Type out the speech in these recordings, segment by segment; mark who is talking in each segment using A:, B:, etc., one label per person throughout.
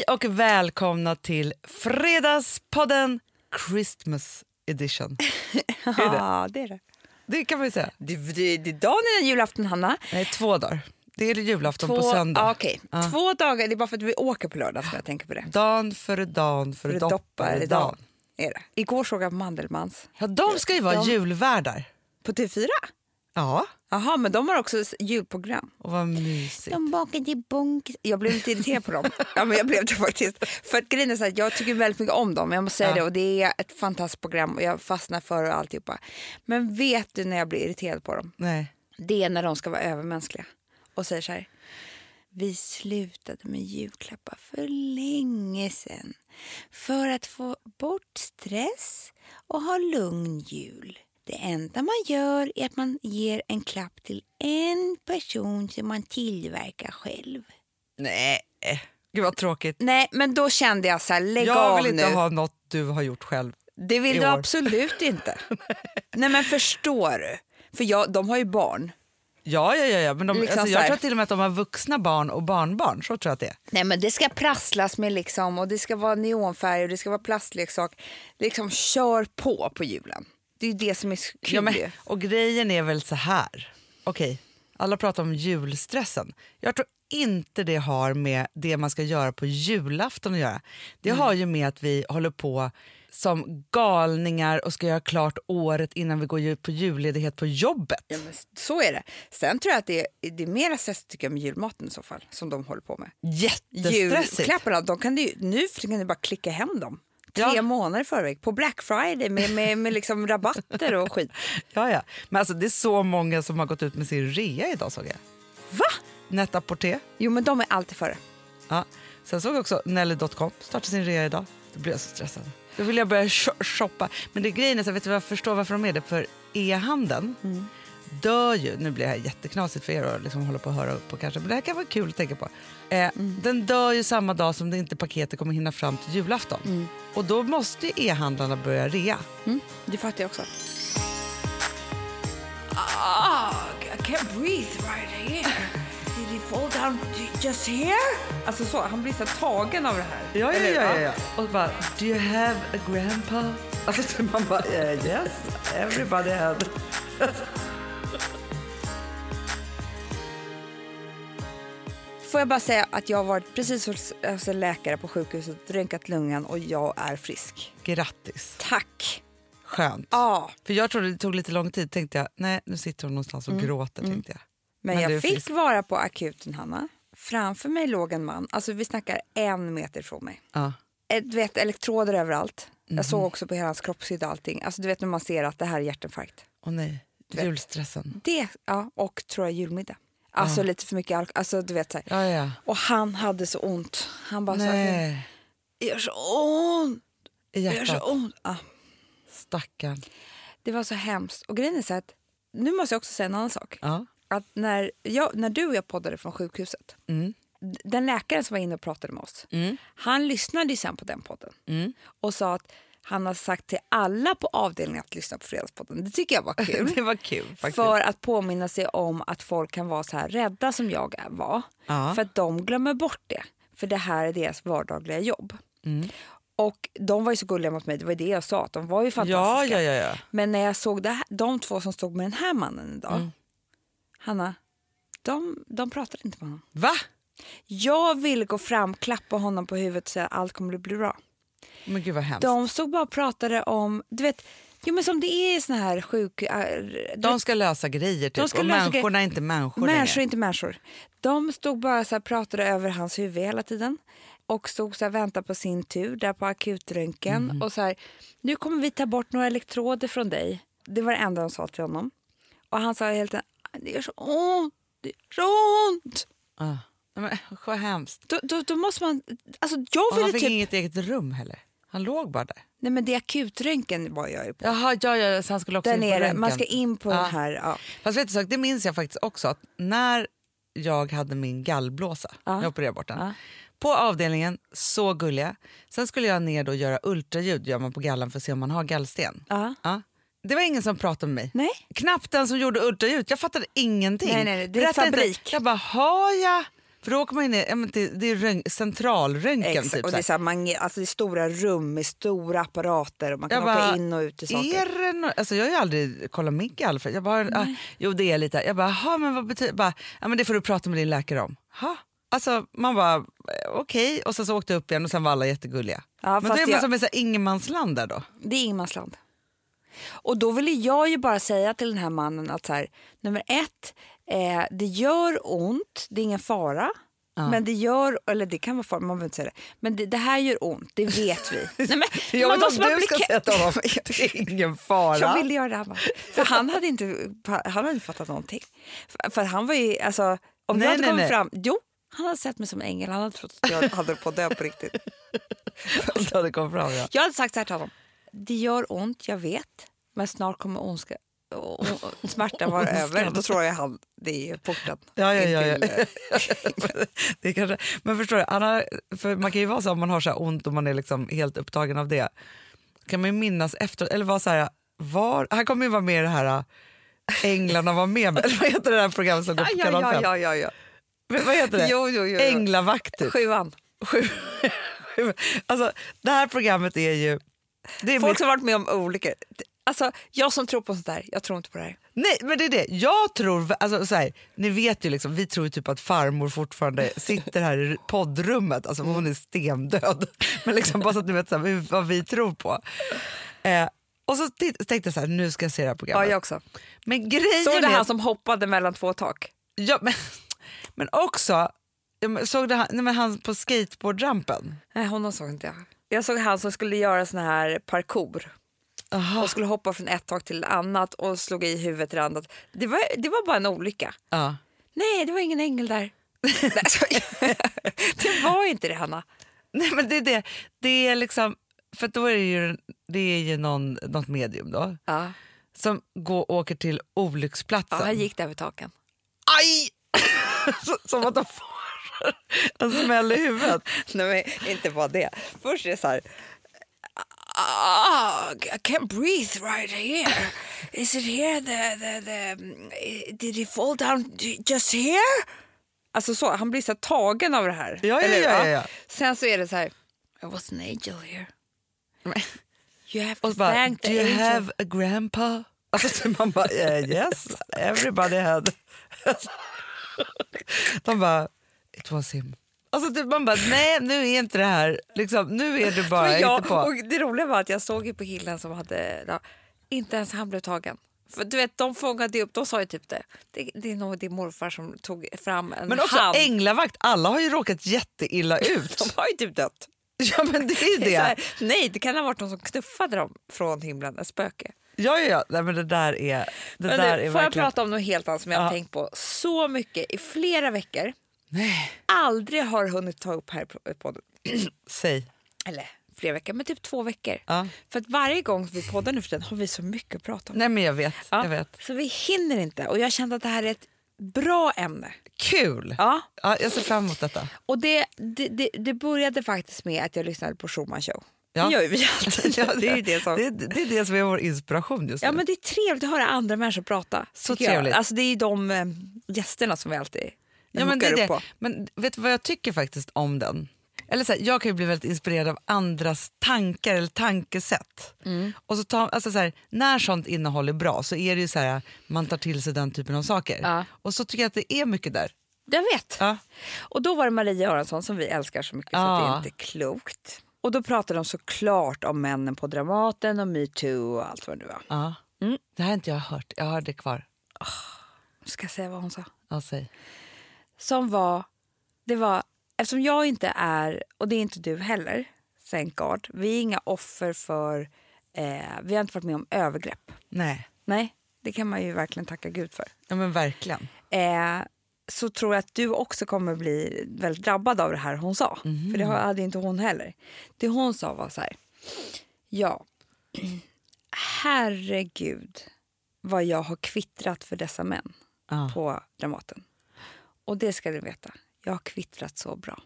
A: Hej och välkomna till Fredagspodden Christmas edition.
B: Ja, det är det.
A: Det kan man ju säga.
B: Det, det, det är dagen innan julafton, Hanna.
A: Nej, två dagar. Det är julafton
B: Två,
A: på söndag.
B: Ja, okej. Två dagar, det är bara för att vi åker på lördag som jag tänker på det.
A: Dan före dan före
B: För det
A: doppar
B: doppar
A: i
B: i
A: dan.
B: Är det. Igår såg jag Mandelmans
A: Ja, de ska ju vara
B: De-
A: julvärdar.
B: på TV4.
A: Ja,
B: Jaha, men de har också julprogram.
A: och vad mysigt.
B: De bakade bonk. Jag blev lite irriterad på dem. Ja, men jag blev det faktiskt. För att grejen är så här, jag tycker väldigt mycket om dem. Jag måste säga
A: Ja.
B: det. Och det är ett fantastiskt program och jag fastnar för och alltihopa. Men vet du när jag blir irriterad på dem?
A: Nej.
B: Det är när de ska vara övermänskliga och säger så här. Vi slutade med julklappar för länge sedan för att få bort stress och ha lugn jul. Det enda man gör är att man ger en klapp till en person som man tillverkar själv.
A: Nej, gud vad tråkigt.
B: Nej, men då kände jag så här, lägg
A: Jag
B: av
A: vill
B: nu.
A: inte ha något du har gjort själv.
B: Det vill du
A: år.
B: absolut inte. Nej, men förstår du? För jag, de har ju barn.
A: Ja, ja, ja, ja. men de,
B: Liksom
A: alltså,
B: så
A: jag tror till och med att de har vuxna barn och barnbarn. Så tror jag att det är.
B: Nej men det ska prasslas med liksom och det ska vara neonfärg och det ska vara plastleksak. Liksom kör på på julen. Det är det som är kul
A: Ja, men, och grejen är väl så här. Okej, alla pratar om julstressen. Jag tror inte det har med det man ska göra på julafton att göra. Det
B: Mm.
A: har ju med att vi håller på som galningar och ska göra klart året innan vi går på julledighet på jobbet.
B: Ja, så är det. Sen tror jag att det är, det är mer stress tycker jag med julmaten i så fall som de håller på med.
A: Jättestressigt.
B: Julklapparna, de kan du, nu kan du bara klicka hem dem. Tre
A: Ja.
B: månader förväg på Black Friday med, med, med liksom rabatter och skit.
A: Ja, ja. Men alltså, det är så många som har gått ut med sin rea idag såg jag.
B: Va?
A: Net-a-Porter.
B: Jo men de är alltid före.
A: Ja. Sen såg jag också Nelly.com starta sin rea idag. Då blir jag så stressad. Då vill jag börja sho- shoppa. Men det grejen är så vet du vad jag förstår varför de är det? För e-handeln dör ju, nu blir det här jätteknasigt för er att liksom hålla på och höra på kanske, men det här kan vara kul att tänka på. Eh, Den dör ju samma dag som det inte paketet kommer hinna fram till julafton. Och då måste ju e-handlarna börja rea.
B: Mm, det fattar jag också. Ah, I can't breathe right here. Did he fall down just here? Alltså så, han blir så tagen av det här.
A: Ja, ja,
B: Eller-
A: ja, ja, ja. Och så bara, do you have a grandpa? Alltså man bara, eh, yes, everybody had.
B: Får jag bara säga att jag har varit precis hos alltså, läkare på sjukhuset, röntgat lungan och jag är frisk.
A: Grattis,
B: Tack!
A: skönt.
B: Ja,
A: För jag trodde det tog lite lång tid, tänkte jag, nej nu sitter hon någonstans och gråter tänkte jag.
B: men,
A: Men
B: jag fick
A: frisk.
B: vara på akuten, Hanna. Framför mig låg en man, alltså vi snackar en meter från mig.
A: Ja.
B: Eh, Du vet, elektroder överallt.
A: Mhm.
B: Jag såg också på hela hans kroppshydda allting. Alltså du vet när man ser att det här är hjärtinfarkt.
A: Åh nej, julstressen.
B: Det, ja, och tror jag julmiddag. Alltså lite för mycket alkohol. Alltså, du vet, så här.
A: Ja, ja.
B: Och han hade så ont. Han bara så här,
A: Nej,
B: gör så ont,
A: i
B: det gör
A: hjärtat.
B: så ont. Ja,
A: Stackarn.
B: det var så hemskt. Och grejen är så att, nu måste jag också säga en annan sak.
A: Ja.
B: Att när, jag, när du och jag poddade från sjukhuset,
A: Mm.
B: den läkaren som var inne och pratade med oss,
A: Mm.
B: han lyssnade ju sen på den podden
A: Mm.
B: och sa att han har sagt till alla på avdelningen att lyssna på Fredagspodden. Det tycker jag var kul.
A: Det var kul faktiskt.
B: För att påminna sig om att folk kan vara så här rädda som jag var.
A: Ja.
B: För att de glömmer bort det. För det här är deras vardagliga jobb.
A: Mm.
B: Och de var ju så gulliga mot mig, det var det jag sa, att de var ju fantastiska.
A: ja, ja, ja.
B: Men när jag såg det här, de två som stod med den här mannen idag,
A: Mm.
B: Hanna, de, de pratade inte med honom.
A: Va?
B: Jag ville gå fram, klappa honom på huvudet och säga att allt kommer bli bra.
A: Men gud vad hemskt.
B: De stod bara och pratade om, du vet, jo men som det är i såna här sjuk... äh,
A: De ska lösa grejer typ.
B: De ska
A: och
B: lösa
A: människorna är inte människor
B: Människor är inte människor. De stod bara så här, pratade över hans huvud hela tiden och stod så här, väntade på sin tur där på akutröntgen.
A: Mhm.
B: Och så här, nu kommer vi ta bort några elektroder från dig. Det var det enda de sa till honom. Och han sa hela tiden, det gör så ont, det gör så ont.
A: Ja. Men, vad hemskt.
B: Då, då, då måste man, alltså jag
A: Och han
B: ville
A: fick
B: typ,
A: inget eget rum heller. Han låg bara där.
B: nej men det är akutröntgen var jag ju på.
A: Jaha, ja, ja, så han skulle också
B: Där
A: in på
B: nere,
A: röntgen.
B: man ska in på
A: Ja.
B: den här, ja.
A: Fast vet du, sak, det minns jag faktiskt också att när jag hade min gallblåsa,
B: Ja.
A: jag opererade bort den,
B: Ja.
A: på avdelningen, så gulliga. Sen skulle jag ner och göra ultraljud gör man på gallan för att se om man har gallsten.
B: ja.
A: Ja. Det var ingen som pratade med mig.
B: Nej.
A: Knappt den som gjorde ultraljud. Jag fattade ingenting.
B: Nej, nej, det är fabrik.
A: Inte. Jag bara, har jag För då åker man ja, men det, är centralröntgen.
B: Exakt.
A: Typ,
B: och det är, så här, mange- alltså det är stora rum med stora apparater och man kan
A: Jag
B: åka
A: bara,
B: in och ut i saker.
A: Är nå- alltså jag har ju aldrig kollat Migg i alla fall. Jag bara, ah, jo det är lite. Jag bara, "Jaha, men vad betyder bara, ja, men Det får du prata med din läkare om. Ha? Alltså man bara, eh, okej. Och sen så åkte jag upp igen och sen var alla jättegulliga.
B: Ja,
A: men då är man
B: jag-
A: som här ingenmansland där då.
B: Det är ingenmansland. Och då ville jag ju bara säga till den här mannen att så här, nummer ett, eh, det gör ont, det är ingen fara. Men det gör, eller det kan vara fara, man inte säga det. Men det, det här gör ont, det vet vi. Nej, men,
A: Jag
B: man måste
A: du ska säga till honom, det är ingen fara.
B: Jag ville göra det. Bara. För han hade inte, han hade inte fattat någonting. För, för han var ju, alltså, om
A: Nej,
B: jag hade
A: nej,
B: kommit
A: nej.
B: fram, jo, han hade sett mig som en ängel, han hade trott att jag hade på att dö på riktigt.
A: Hade det kom fram, ja.
B: Jag hade sagt så här till honom. Det gör ont, jag vet. Men snart kommer ondska, och, smärtan vara över. Då tror jag han, det är porten.
A: Ja, ja, ja, ja.
B: till-
A: det är kanske, men förstår du, han har, för man kan ju vara så om man har så ont och man är liksom helt upptagen av det. Kan man ju minnas efter, eller vara så här, var, han kommer ju vara med i det här äh, Änglarna var med eller vad heter det här programmet som går på kanal
B: ja,
A: 5?
B: ja, ja, ja.
A: Men Vad heter det?
B: Jo, jo, jo.
A: Änglavakt typ.
B: Sjuan.
A: Sju, sju. Alltså, det här programmet är ju... Det är
B: Folk
A: mitt,
B: som varit med om olyckor. Alltså, jag som tror på sånt där, jag tror inte på det här.
A: nej, men det är det. Jag tror... Alltså, så här, ni vet ju, liksom, vi tror typ att farmor fortfarande sitter här i poddrummet. Alltså, hon är stendöd. Men liksom, bara så att ni vet så här, vad vi tror på. Eh, och så tänkte jag så här, nu ska jag se det här
B: Ja,
A: programmet.
B: jag också.
A: Men grejen
B: Såg du han som hoppade mellan två tak?
A: ja, men, men också, ja, såg du han, nej, men han på skateboardrampen?
B: Nej, honom såg inte jag. Jag såg han som skulle göra sån här parkour.
A: Aha.
B: och skulle hoppa från ett tak till ett annat och slog i huvudet till det annat. Det var, det var bara en olycka.
A: Ja.
B: Nej, det var ingen ängel där. Det var inte det, Hanna.
A: Nej men det är det. Det är liksom, för då är det ju, det är ju någon, något medium då
B: Ja.
A: som går, åker till olycksplatsen.
B: Ja, han gick där vid taken.
A: Aj! Som att de får en smäll i huvudet.
B: Nej, men inte bara det. Först är det så här... Ah, I can't breathe right here. Is it here? The, the, the, did he fall down just here? Alltså så, han blir så tagen av det här.
A: Ja, ja, ja, ja.
B: Sen så är det så här... I was an angel here. You have to
A: bara,
B: thank
A: do
B: the
A: you
B: angel.
A: have a grandpa? Alltså så man bara, yeah, yes, everybody had. De bara, it was him. Alltså typ man bara, nej nu är inte det här, liksom, nu är du bara
B: jag,
A: inte på.
B: och det roliga var att jag såg ju på killen som hade... Ja, inte ens han blev tagen. För du vet, de fångade upp, de sa ju typ det. Det, det är nog din morfar som tog fram en
A: Men också
B: hand.
A: änglavakt, alla har ju råkat jätteilla ut.
B: De har ju typ dött.
A: Ja men det är
B: Det är
A: det.
B: här, nej, det kan ha varit någon som knuffade dem från himlen, ett spöke.
A: Ja, ja, ja. Nej, men det där är, det
B: Men
A: där
B: nu,
A: är
B: får jag
A: verkligen...
B: prata om något helt annat som jag har
A: Ja.
B: tänkt på så mycket i flera veckor.
A: Nej,
B: Aldrig har hunnit ta upp här på podden.
A: säg.
B: Eller flera veckor, men typ två veckor.
A: Ja.
B: För att varje gång vi poddar nu för tiden har vi så mycket att prata om.
A: Nej men jag vet,
B: Ja,
A: jag vet.
B: Så vi hinner inte och jag kände att det här är ett bra ämne.
A: Kul!
B: Ja.
A: Ja, jag ser fram emot detta.
B: Och det, det, det, det började faktiskt med att jag lyssnade på Schumann show.
A: Ja.
B: Det gör ju vi alltid.
A: Ja,
B: det är det som...
A: det, det är det som är vår inspiration just
B: Ja
A: nu.
B: men det är trevligt att höra andra människor prata.
A: Så
B: jag.
A: trevligt.
B: Alltså det är de eh, gästerna som vi alltid
A: ja, men, det det. men vet du vad jag tycker faktiskt om den? Eller så här, jag kan ju bli väldigt inspirerad av andras tankar eller tankesätt.
B: Mm.
A: Och så tar, alltså så här, när sånt innehåll är bra så är det ju så här, man tar till sig den typen av saker.
B: Ja.
A: Och så tycker jag att det är mycket där.
B: Jag vet.
A: Ja.
B: Och då var det Maria Göransson som vi älskar så mycket så att det
A: Ja.
B: är inte klokt. Och då pratade de såklart om männen på Dramaten och metoo och allt vad det nu var.
A: Ja.
B: Mm.
A: Det här har inte jag hört, jag har det kvar.
B: Ska jag säga vad hon sa?
A: Ja, säg.
B: Som var, det var, eftersom jag inte är, och det är inte du heller, thank God, vi är inga offer för, eh, vi har inte varit med om övergrepp.
A: Nej,
B: Nej, det kan man ju verkligen tacka Gud för.
A: ja, men verkligen.
B: Eh, så tror jag att du också kommer bli väldigt drabbad av det här hon sa. För det hade inte hon heller. Det hon sa var så här, ja, herregud vad jag har kvittrat för dessa män
A: Ja.
B: på Dramaten. Och det ska du veta, jag har kvittrat så bra.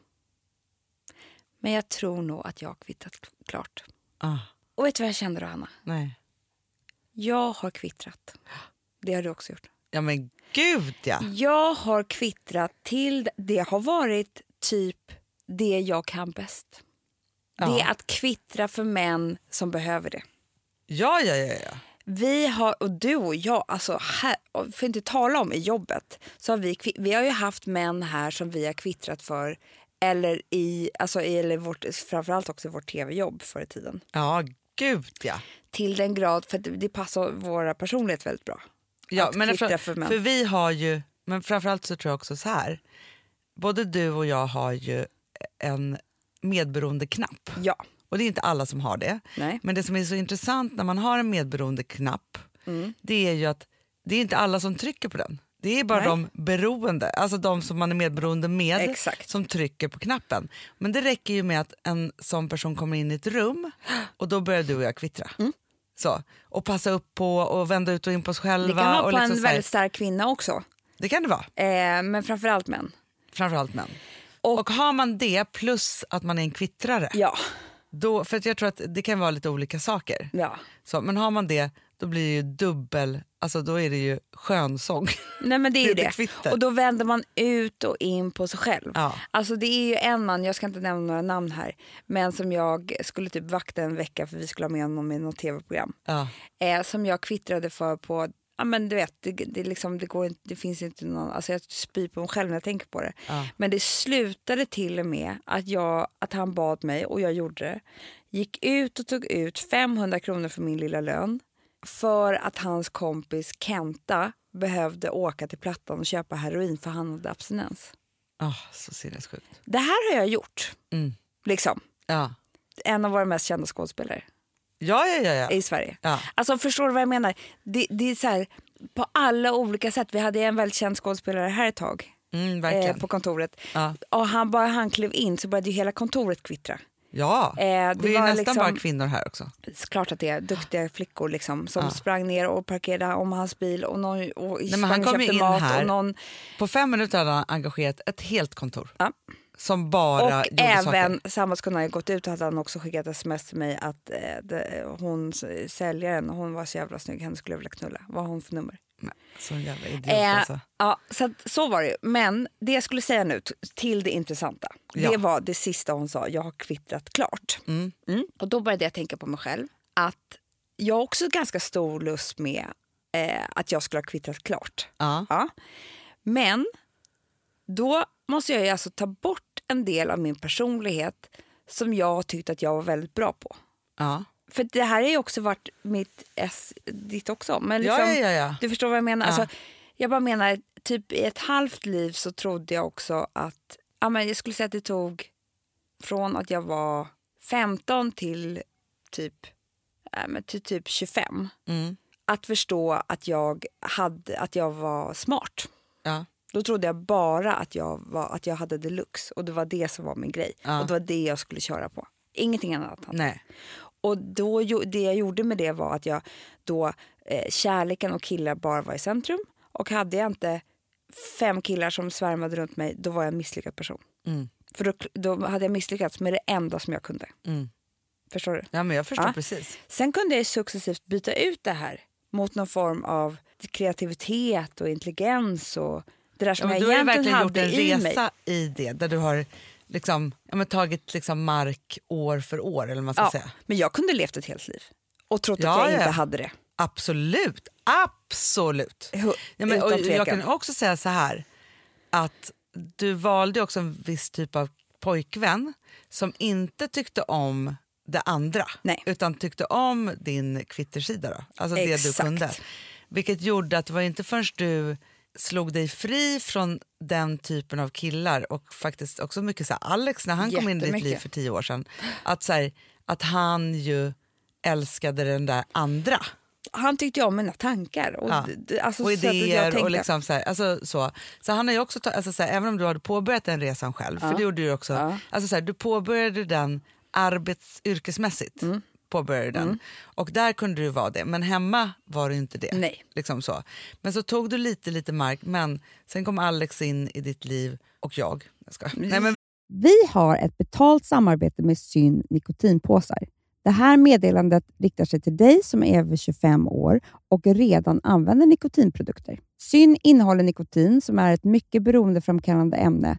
B: Men jag tror nog att jag har kvittrat klart.
A: Ah,
B: Och vet du vad jag kände då, Hanna?
A: nej.
B: Jag har kvittrat. Det har du också gjort.
A: Ja men gud ja.
B: Jag har kvittrat till, det har varit typ det jag kan bäst.
A: Ja.
B: Det är att kvittra för män som behöver det.
A: Ja, ja, ja. ja.
B: Vi har, och du och jag, alltså här, för inte tala om i jobbet, så har vi, vi har ju haft män här som vi har kvittrat för eller i, alltså eller vårt, framförallt också i vårt tv-jobb förr i tiden.
A: Ja, gud ja.
B: Till den grad, för det, passar våra personligheter väldigt bra.
A: ja men eftersom-
B: för män.
A: för vi har ju, men framförallt så tror jag också så här. Både du och jag har ju en medberoende knapp.
B: Ja,
A: Och det är inte alla som har det.
B: nej.
A: Men det som är så intressant när man har en medberoende knapp det är ju att det är inte alla som trycker på den. Det är bara
B: Nej.
A: de beroende, alltså de som man är medberoende med
B: Exakt.
A: som trycker på knappen. Men det räcker ju med att en sån person kommer in i ett rum och då börjar du och jag kvittra.
B: Mm.
A: Så, och passa upp på och vända ut och in på oss själva.
B: Det kan vara på
A: liksom
B: en väldigt stark kvinna också,
A: det kan det vara,
B: eh, men framförallt män.
A: framförallt män.
B: Och-
A: Och, har man det plus att man är en kvittrare,
B: Ja,
A: då, för att jag tror att det kan vara lite olika saker.
B: ja.
A: Så, men har man det, då blir det ju dubbel, alltså då är det ju skönsång.
B: Nej men det är ju
A: Det
B: det. Och då vänder man ut och in på sig själv.
A: Ja.
B: Alltså det är ju en man, jag ska inte nämna några namn här, men som jag skulle typ vakta en vecka för vi skulle ha med honom i något tv-program.
A: Ja.
B: Eh, som jag kvittrade för på, ja men du vet, det, det, liksom, det, går inte, det finns inte någon, alltså jag spyr på mig själv när jag tänker på det.
A: Ja.
B: Men det slutade till och med att, jag, att han bad mig, och jag gjorde det, gick ut och tog ut 500 kronor för min lilla lön för att hans kompis Kenta behövde åka till Plattan och köpa heroin för han hade abstinens.
A: Ah, så sinnessjukt.
B: Det här har jag gjort.
A: Mm.
B: Liksom.
A: Ja.
B: En av våra mest kända skådespelare
A: Ja, ja, ja. ja.
B: i Sverige.
A: ja.
B: Alltså förstår du vad jag menar? Det, det är så här, på alla olika sätt. Vi hade en väldigt känd skådespelare här ett tag
A: Mm,
B: eh, på kontoret.
A: Ja.
B: Och han, bara han klev in så började ju hela kontoret kvittra.
A: ja.
B: Eh, det
A: vi är nästan
B: liksom-
A: bara kvinnor här också.
B: Klart att det är duktiga flickor liksom, som
A: Ja.
B: sprang ner och parkerade om hans bil och någon och sprang
A: han kom
B: köpte
A: in
B: mat.
A: här.
B: Och, någon,
A: På fem minuter hade han engagerat ett helt kontor
B: Ja.
A: Som bara
B: och även,
A: saker.
B: samma gått ut hade han också skickat sms till mig att eh, det, hon, säljaren, hon var så jävla snygg, henne skulle jag vilja knulla. Vad har hon för nummer?
A: Sån jävla idiot
B: Eh,
A: alltså.
B: Ja, så, att, så var det. Men det jag skulle säga nu till det intressanta.
A: Ja.
B: Det var det sista hon sa. Jag har kvittrat klart.
A: Mm.
B: Mm. Och då började jag tänka på mig själv. Att jag har också ganska stor lust med eh, att jag skulle ha kvittrat klart.
A: Ja.
B: Ja. Men då måste jag ju alltså ta bort en del av min personlighet som jag har tyckt att jag var väldigt bra på.
A: Ja.
B: För det här har ju också varit mitt S, ditt också. Men
A: Ja,
B: liksom,
A: ja, ja, ja.
B: Du förstår vad jag menar?
A: Ja.
B: Alltså, jag bara menar, typ i ett halvt liv så trodde jag också att... Ja, men jag skulle säga att det tog från att jag var 15 till typ, äh, men till typ 25
A: Mm.
B: att förstå att jag, hade, att jag var smart.
A: Ja.
B: Då trodde jag bara att jag, var, att jag hade deluxe och det var det som var min grej.
A: Ja.
B: Och det var det jag skulle köra på. Ingenting annat.
A: Nej.
B: Och då, det jag gjorde med det var att jag då, eh, kärleken och killar bara var i centrum. Och hade jag inte fem killar som svärmade runt mig, då var jag en misslyckad person.
A: Mm.
B: För då, då hade jag misslyckats med det enda som jag kunde.
A: Mm.
B: Förstår du?
A: Ja, men jag förstår
B: Ja.
A: precis.
B: Sen kunde jag successivt byta ut det här mot någon form av kreativitet och intelligens och det där
A: Ja,
B: som
A: men
B: jag
A: du har ju
B: egentligen
A: verkligen gjort en
B: hade i mig.
A: resa i det där du har liksom, ja, tagit liksom mark år för år. Eller man ska
B: Ja,
A: säga.
B: men jag kunde levt ett helt liv och trott
A: Ja,
B: att jag
A: ja.
B: inte hade det.
A: Absolut, absolut. Ja, men, och jag kan också säga så här, att du valde också en viss typ av pojkvän som inte tyckte om det andra,
B: Nej.
A: utan tyckte om din kvittersida. Då. Alltså det du
B: Exakt.
A: kunde. Vilket gjorde att det var inte förrän du slog dig fri från den typen av killar och faktiskt också mycket så här, Alex när han kom in i ditt liv för tio år sedan, att, så här, att han ju älskade den där andra.
B: Han tyckte ju om mina tankar och,
A: Ja.
B: alltså,
A: och idéer
B: tänkte.
A: och liksom så, här, alltså så. Så han har ju också alltså så här, även om du hade påbörjat den resan själv, för
B: Ja.
A: det gjorde du också,
B: Ja.
A: alltså så du påbörjade den arbets, yrkesmässigt.
B: Mm.
A: Påbörjade den. Och där kunde du vara det, men hemma var du inte det.
B: Nej.
A: Liksom så. Men så tog du lite, lite mark, men sen kom Alex in i ditt liv och jag. jag ska. Nej, men,
C: Vi har ett betalt samarbete med Syn nikotinpåsar.
B: Det här meddelandet riktar sig till dig som är över 25 år och redan använder nikotinprodukter. Syn innehåller nikotin som är ett mycket beroendeframkallande ämne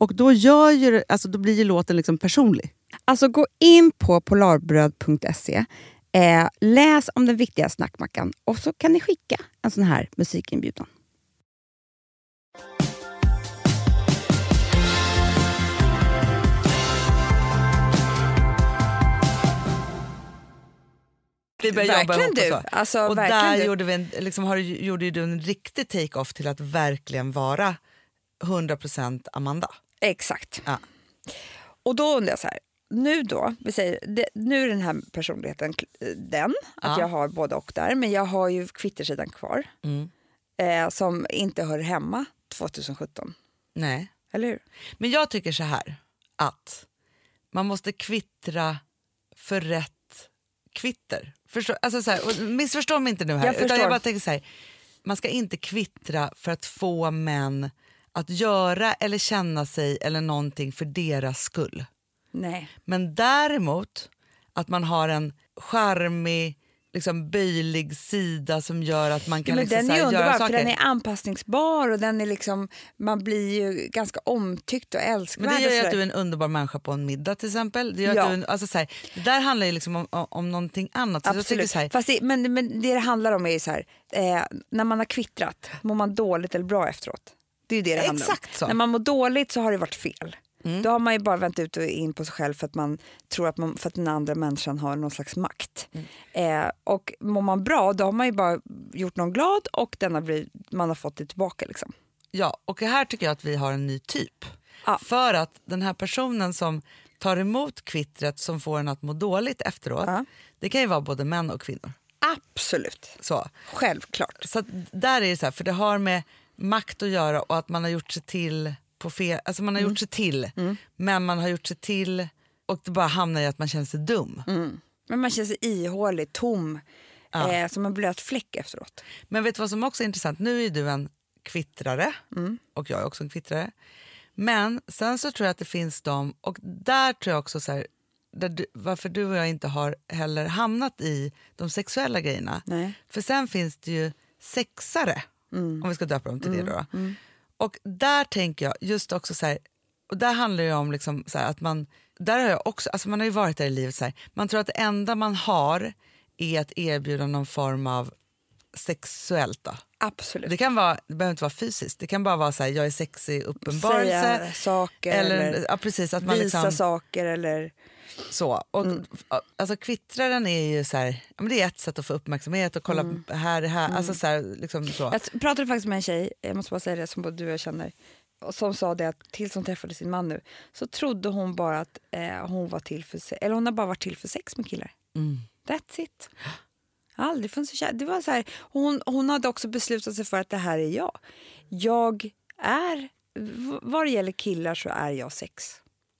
A: Och då, gör ju, alltså, då blir ju låten liksom personlig.
B: Alltså gå in på polarbröd.se, eh, läs om den viktiga snackmackan och så kan ni skicka en sån här musikinbjudan.
A: Vi verkligen
B: du. Alltså,
A: och
B: verkligen
A: där du. Gjorde, vi en, liksom, har, gjorde du en riktig take-off till att verkligen vara 100% Amanda.
B: Exakt.
A: Ja.
B: Och då undrar jag så här, nu då, vi säger, det, nu är den här personligheten den, att ja. jag har både och där, men jag har ju kvittersidan kvar
A: mm.
B: eh, som inte hör hemma 2017.
A: Nej.
B: Eller hur?
A: Men jag tycker så här, att man måste kvittra för rätt kvitter. Förstå, alltså så här, missförstå mig inte nu här.
B: Jag
A: jag bara tänker så här, man ska inte kvittra för att få män att göra eller känna sig eller någonting för deras skull.
B: Nej.
A: Men däremot att man har en charmig, liksom böjlig sida som gör att man kan
B: Ja, men
A: liksom
B: den är underbar för den är anpassningsbar och den är liksom, man blir ju ganska omtyckt och älskvärd.
A: Men det gör ju att du är en underbar människa på en middag till exempel. Det, gör
B: Ja.
A: att du en, alltså så här, det där handlar ju liksom om, om, någonting annat. Så
B: Absolut.
A: så här,
B: Fast det, men, men det det handlar om är ju så här, eh, när man har kvittrat, mår man dåligt eller bra efteråt? Det är ju det det handlar
A: Exakt
B: om.
A: så.
B: När man mår dåligt så har det varit fel.
A: Mm.
B: Då har man ju bara vänt ut och in på sig själv för att man tror att, man, för att den andra människan har någon slags makt.
A: Mm.
B: Eh, och mår man bra då har man ju bara gjort någon glad och den har blivit, man har fått det tillbaka. Liksom.
A: Ja, och här tycker jag att vi har en ny typ.
B: Ja.
A: För att den här personen som tar emot kvittret som får en att må dåligt efteråt,
B: Ja.
A: det kan ju vara både män och kvinnor.
B: Absolut,
A: Så,
B: självklart.
A: så där är det så här, för det har med makt att göra och att man har gjort sig till på fel, alltså man har
B: Mm.
A: gjort sig till, men man har gjort sig till och det bara hamnar i att man känner sig dum.
B: Men man känner sig ihålig, tom,
A: Ja.
B: eh, som en blöt fläck efteråt.
A: Men vet du vad som också är intressant? Nu är du en kvittrare och jag är också en kvittrare. Men sen så tror jag att det finns de, och där tror jag också så här, du, varför du och jag inte har heller hamnat i de sexuella grejerna.
B: Nej.
A: För sen finns det ju sexare, om vi ska döpa dem till det då. Och där tänker jag just också så här, och där handlar det om liksom så att man, där har jag också, alltså man har ju varit där i livet så här, man tror att det enda man har är att erbjuda någon form av sexuellt då.
B: Absolut.
A: Det kan vara, det behöver inte vara fysiskt, det kan bara vara så här, jag är sexig uppenbarelse.
B: Säga saker
A: eller,
B: eller,
A: ja, precis, att man
B: visa
A: liksom,
B: saker eller...
A: så. Och,
B: Mm.
A: alltså, kvittraren är ju så här, det är ett sätt att få uppmärksamhet och kolla
B: Mm.
A: här, här, alltså så här, liksom så.
B: Jag pratade faktiskt med en tjej, jag måste bara säga det, som både du och jag känner. Som sa det att tills hon träffade sin man nu så trodde hon bara att eh, hon var till för eller hon har bara varit till för sex med killar.
A: Mm.
B: That's it. Aldrig funnits så kär. Det var så här, hon, hon hade också beslutat sig för att det här är jag. Jag är, vad det gäller killar så är jag sex.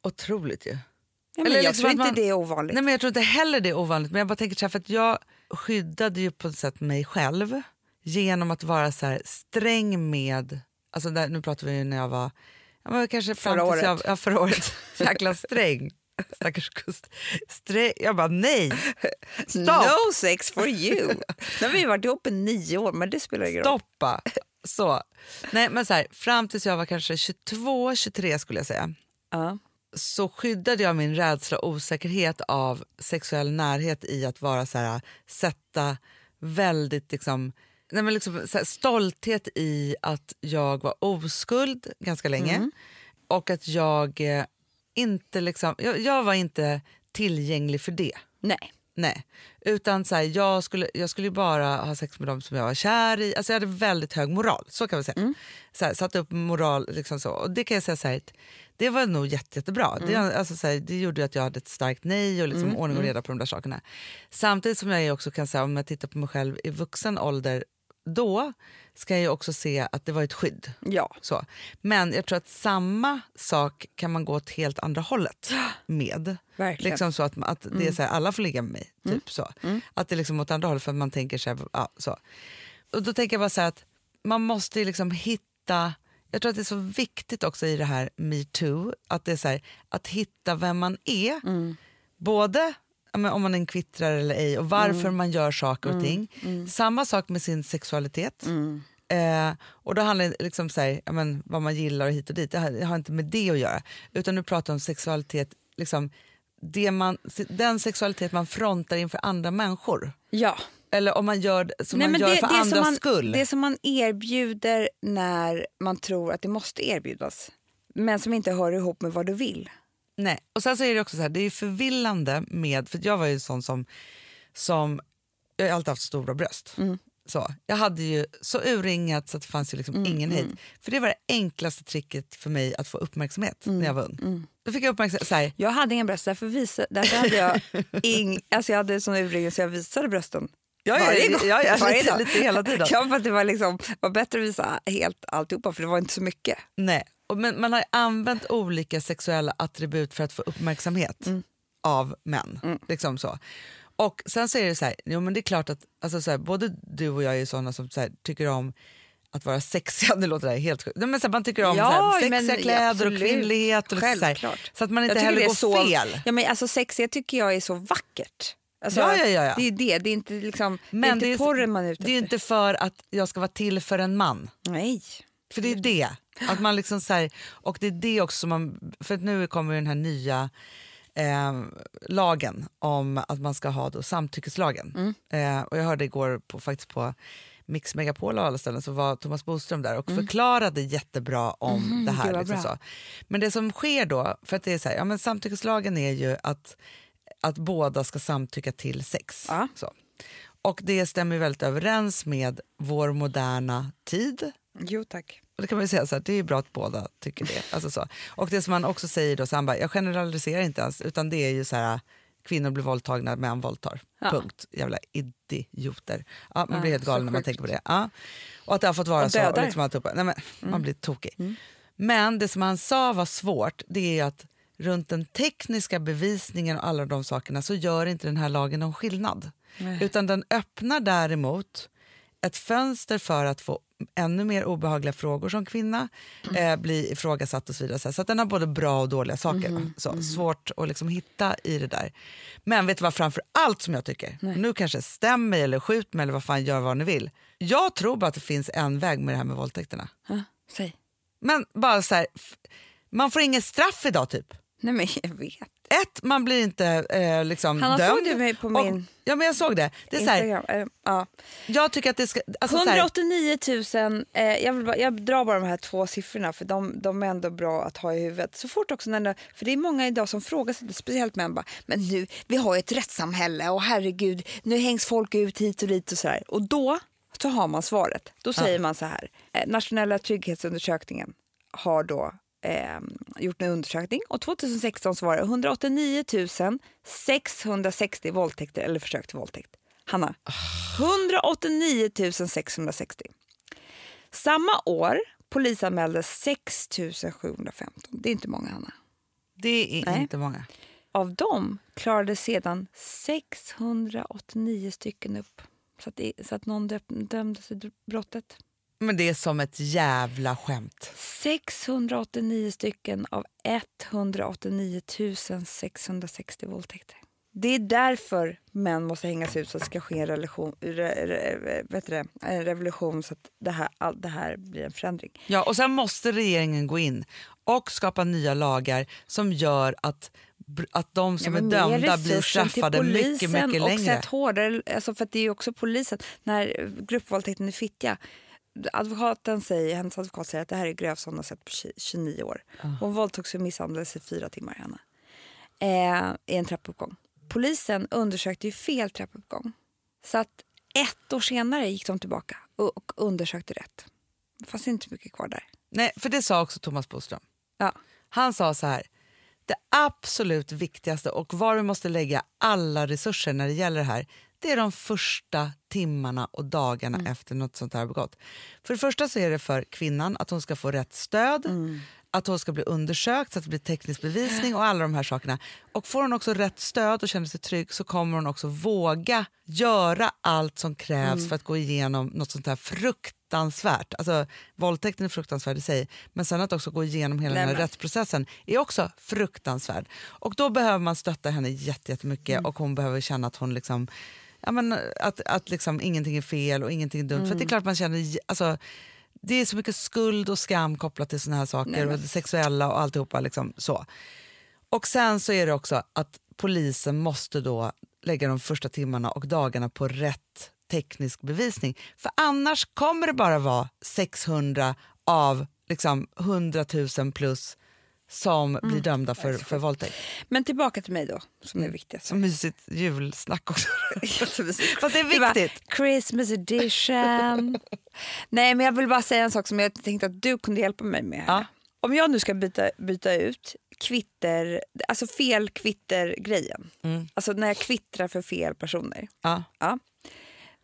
A: Otroligt ju.
B: Ja,
A: Eller
B: jag
A: liksom
B: tror inte
A: man-
B: det är ovanligt.
A: Nej, men jag tror inte heller det är ovanligt, men jag bara tänker så här, för att jag skyddade ju på ett sätt mig själv genom att vara så här sträng med, alltså där, nu pratar vi ju när jag var, jag var kanske
B: Förra
A: tills Jag,
B: året.
A: ja, förra året, jäkla sträng. Stackars kust. Sträng. Jag bara nej, stopp,
B: No sex for you. nu har vi varit ihop i nio år men det spelar ingen roll.
A: stoppa. Så. Nej, men så här, fram tills jag var kanske 22, 23 skulle jag säga.
B: Ja.
A: så skyddade jag min rädsla och osäkerhet av sexuell närhet i att vara så här, sätta väldigt liksom, nej men liksom så här, stolthet i att jag var oskuld ganska länge och att jag eh, inte liksom, jag, jag var inte tillgänglig för det.
B: Nej.
A: Nej, utan så här, jag, skulle, jag skulle bara ha sex med dem som jag var kär i. Alltså jag hade väldigt hög moral, så kan vi säga. Så här, satte upp moral, liksom så. och det kan jag säga så här, det var nog jätte, jättebra. Det, alltså så här, det gjorde att jag hade ett starkt nej och liksom ordning och reda på de där sakerna. Samtidigt som jag också kan säga, om jag tittar på mig själv i vuxen ålder, då ska jag också se att det var ett skydd.
B: Ja.
A: Så. Men jag tror att samma sak kan man gå åt helt andra hållet med.
B: Verkligen.
A: Liksom så att, att det är så här, alla får ligga med mig. Typ så. Att det är liksom åt andra hållet för att man tänker så här, ja, så. Och då tänker jag bara så att man måste liksom hitta, jag tror att det är så viktigt också i det här metoo, att det är så här, att hitta vem man är. Både ja, men om man kvittrare eller ej och varför man gör saker och ting. Samma sak med sin sexualitet. Eh, och då handlar det liksom så här, ja, men, vad man gillar och hit och dit. Det har, det har inte med det att göra. Utan nu pratar om sexualitet, liksom, det man, den sexualitet man frontar inför andra människor.
B: Ja.
A: Eller om man gör det som man gör för
B: som
A: andras
B: man,
A: skull.
B: Det som man erbjuder när man tror att det måste erbjudas men som inte hör ihop med vad du vill.
A: Nej. Och sen så är det också så här, det är förvillande med, för jag var ju en sån som, som jag har alltid haft stora bröst.
B: Mm.
A: Så, jag hade ju så urringat så att det fanns ju liksom
B: Mm,
A: ingen hejd. För det var det enklaste tricket för mig att få uppmärksamhet
B: Mm,
A: när jag var ung. Då fick jag uppmärksamhet, så här,
B: Jag hade ingen bröst, därför, visa, därför hade jag ing, alltså jag hade sån urringning så jag visade brösten.
A: Ja, ja,
B: Varje
A: ja,
B: gång.
A: ja, ja,
B: Varje
A: lite- lite hela tiden.
B: Ja, för att det var, liksom, var bättre att visa helt alltihopa för det var inte så mycket.
A: nej. Men man har använt olika sexuella attribut för att få uppmärksamhet
B: Mm.
A: av män. Liksom så. Och sen så är det så här, jo men det är klart att alltså så här, både du och jag är sådana som så här, tycker om att vara sexiga, det låter det helt sjukt. Men så här, man tycker om
B: Ja,
A: så sexiga kläder
B: absolut.
A: och kvinnlighet. Och så, här, så att man inte
B: Jag
A: heller
B: det är
A: går
B: så,
A: fel.
B: Ja, men alltså sexiga tycker jag är så vackert. Alltså,
A: Ja, ja, ja, ja.
B: Det är det, det är inte, liksom,
A: Men
B: det är inte porren man är ute
A: det är
B: efter.
A: inte för att jag ska vara till för en man.
B: Nej.
A: För det är det. Att man liksom så här, och det är det också man, för att nu kommer den här nya eh, lagen om att man ska ha då samtyckeslagen.
B: Mm.
A: Eh, och jag hörde igår på, faktiskt på Mix Megapol och alla ställen så var Thomas Boström där och
B: Mm.
A: förklarade jättebra om det här.
B: vad
A: Liksom så. Men det som sker då, för att det är så här, ja, men samtyckeslagen är ju att, att båda ska samtycka till sex.
B: Ja.
A: Så. Och det stämmer väldigt överens med vår moderna tid.
B: Jo tack.
A: Och det kan man ju säga så här, det är bra att båda tycker det. Alltså så. Och det som han också säger då, så han bara, jag generaliserar inte ens, utan det är ju så här, kvinnor blir våldtagna, män våldtar.
B: Ja.
A: Punkt. Jävla idioter. Ja, man
B: Ja,
A: blir helt galen när man tänker på det. Ja. Och att det har fått vara så. Och.
B: Mm.
A: liksom alltihopa. Nej, men, Man blir tokig. Men det som han sa var svårt, det är att runt den tekniska bevisningen och alla de sakerna så gör inte den här lagen någon skillnad. Utan den öppnar däremot ett fönster för att få ännu mer obehagliga frågor som kvinna, eh, bli ifrågasatt och så vidare. Så den har både bra och dåliga saker. va? Så, Svårt att liksom hitta i det där. Men vet du vad framför allt som jag tycker? Nu kanske stäm mig eller skjut mig eller vad fan, gör vad ni vill. Jag tror bara att det finns en väg med det här med våldtäkterna.
B: Ja, säg.
A: Men bara så här, man får inget straff idag typ.
B: Nej men jag vet.
A: Ett, man blir inte eh, liksom
B: Hanna,
A: dömd.
B: såg du mig på
A: Och-
B: min
A: Ja men jag såg det. det är så här,
B: Instagram. Eh, ja.
A: jag tycker att det ska... Alltså, så här,
B: 189 000, eh, jag, bara, jag drar bara de här två siffrorna för de, de är ändå bra att ha i huvudet. Så fort också när för det är många idag som frågar sig, speciellt män bara, men nu, vi har ju ett rättssamhälle och herregud, nu hängs folk ut hit och dit och så här. Och då så har man svaret. Då säger man så här, eh, nationella trygghetsundersökningen har då eh, gjort en undersökning och 2016 så var det 189 660 våldtäkter eller försök till våldtäkt. Hanna, 189 660. Samma år polisanmäldes 6 715. Det är inte många, Hanna.
A: det är
B: Nej.
A: inte många.
B: Av dem klarade sedan 689 stycken upp så att, så att någon dömdes i brottet.
A: Men det är som ett jävla skämt.
B: 689 stycken av 189 660 våldtäkter. Det är därför män måste hängas ut så att det ska ske en, relation, re, re, vet det, en revolution så att det här, all, det här blir en förändring.
A: Ja, och sen måste regeringen gå in och skapa nya lagar som gör att, att de som är
B: men mer
A: dömda blir straffade mycket, mycket
B: och
A: längre.
B: sätt hårdare, alltså för det är också polisen. När gruppvåldtäkten i Fittja, advokaten säger, hennes advokat säger att det här är grövst hon har sett på 20 29 år. Hon våldtogs och misshandlades i fyra timmar, Hanna. Eh, I en trappuppgång. Polisen undersökte ju fel trappuppgång. Så att ett år senare gick de tillbaka och, och undersökte rätt. Det fanns inte mycket kvar där.
A: Nej, för det sa också Thomas Boström.
B: Ja.
A: Han sa så här, det absolut viktigaste och var vi måste lägga alla resurser när det gäller det här, det är de första timmarna och dagarna
B: Mm.
A: efter något sånt här begått. För det första så är det för kvinnan att hon ska få rätt stöd,
B: Mm.
A: att hon ska bli undersökt så att det blir teknisk bevisning och alla de här sakerna. Och får hon också rätt stöd och känner sig trygg så kommer hon också våga göra allt som krävs
B: Mm.
A: för att gå igenom något sånt här fruktansvärt. Alltså våldtäkten är fruktansvärd i sig, men sen att också gå igenom hela
B: Nej,
A: den här rättsprocessen är också fruktansvärd. Och då behöver man stötta henne jätte- jättemycket
B: Mm.
A: och hon behöver känna att hon liksom Ja, men att att liksom ingenting är fel och ingenting är dumt. För att det är
B: Mm.
A: klart man känner, alltså, det är så mycket skuld och skam kopplat till såna här saker
B: Nej, men-
A: och det sexuella och alltihopa. Liksom, så. Och sen så är det också att polisen måste då lägga de första timmarna och dagarna på rätt teknisk bevisning. För annars kommer det bara vara 600 av liksom 100 000 plus som
B: Mm.
A: blir dömda för, för våldtäkt.
B: Men tillbaka till mig då, som är viktigast.
A: Så mysigt julsnack också. Fast det är
B: Det
A: viktigt.
B: Christmas edition. Nej, men jag vill bara säga en sak som jag tänkte att du kunde hjälpa mig med.
A: Ja.
B: Om jag nu ska byta, byta ut kvitter, alltså fel kvitter-grejen.
A: Mm.
B: Alltså när jag kvittrar för fel personer.
A: Ja.
B: Ja,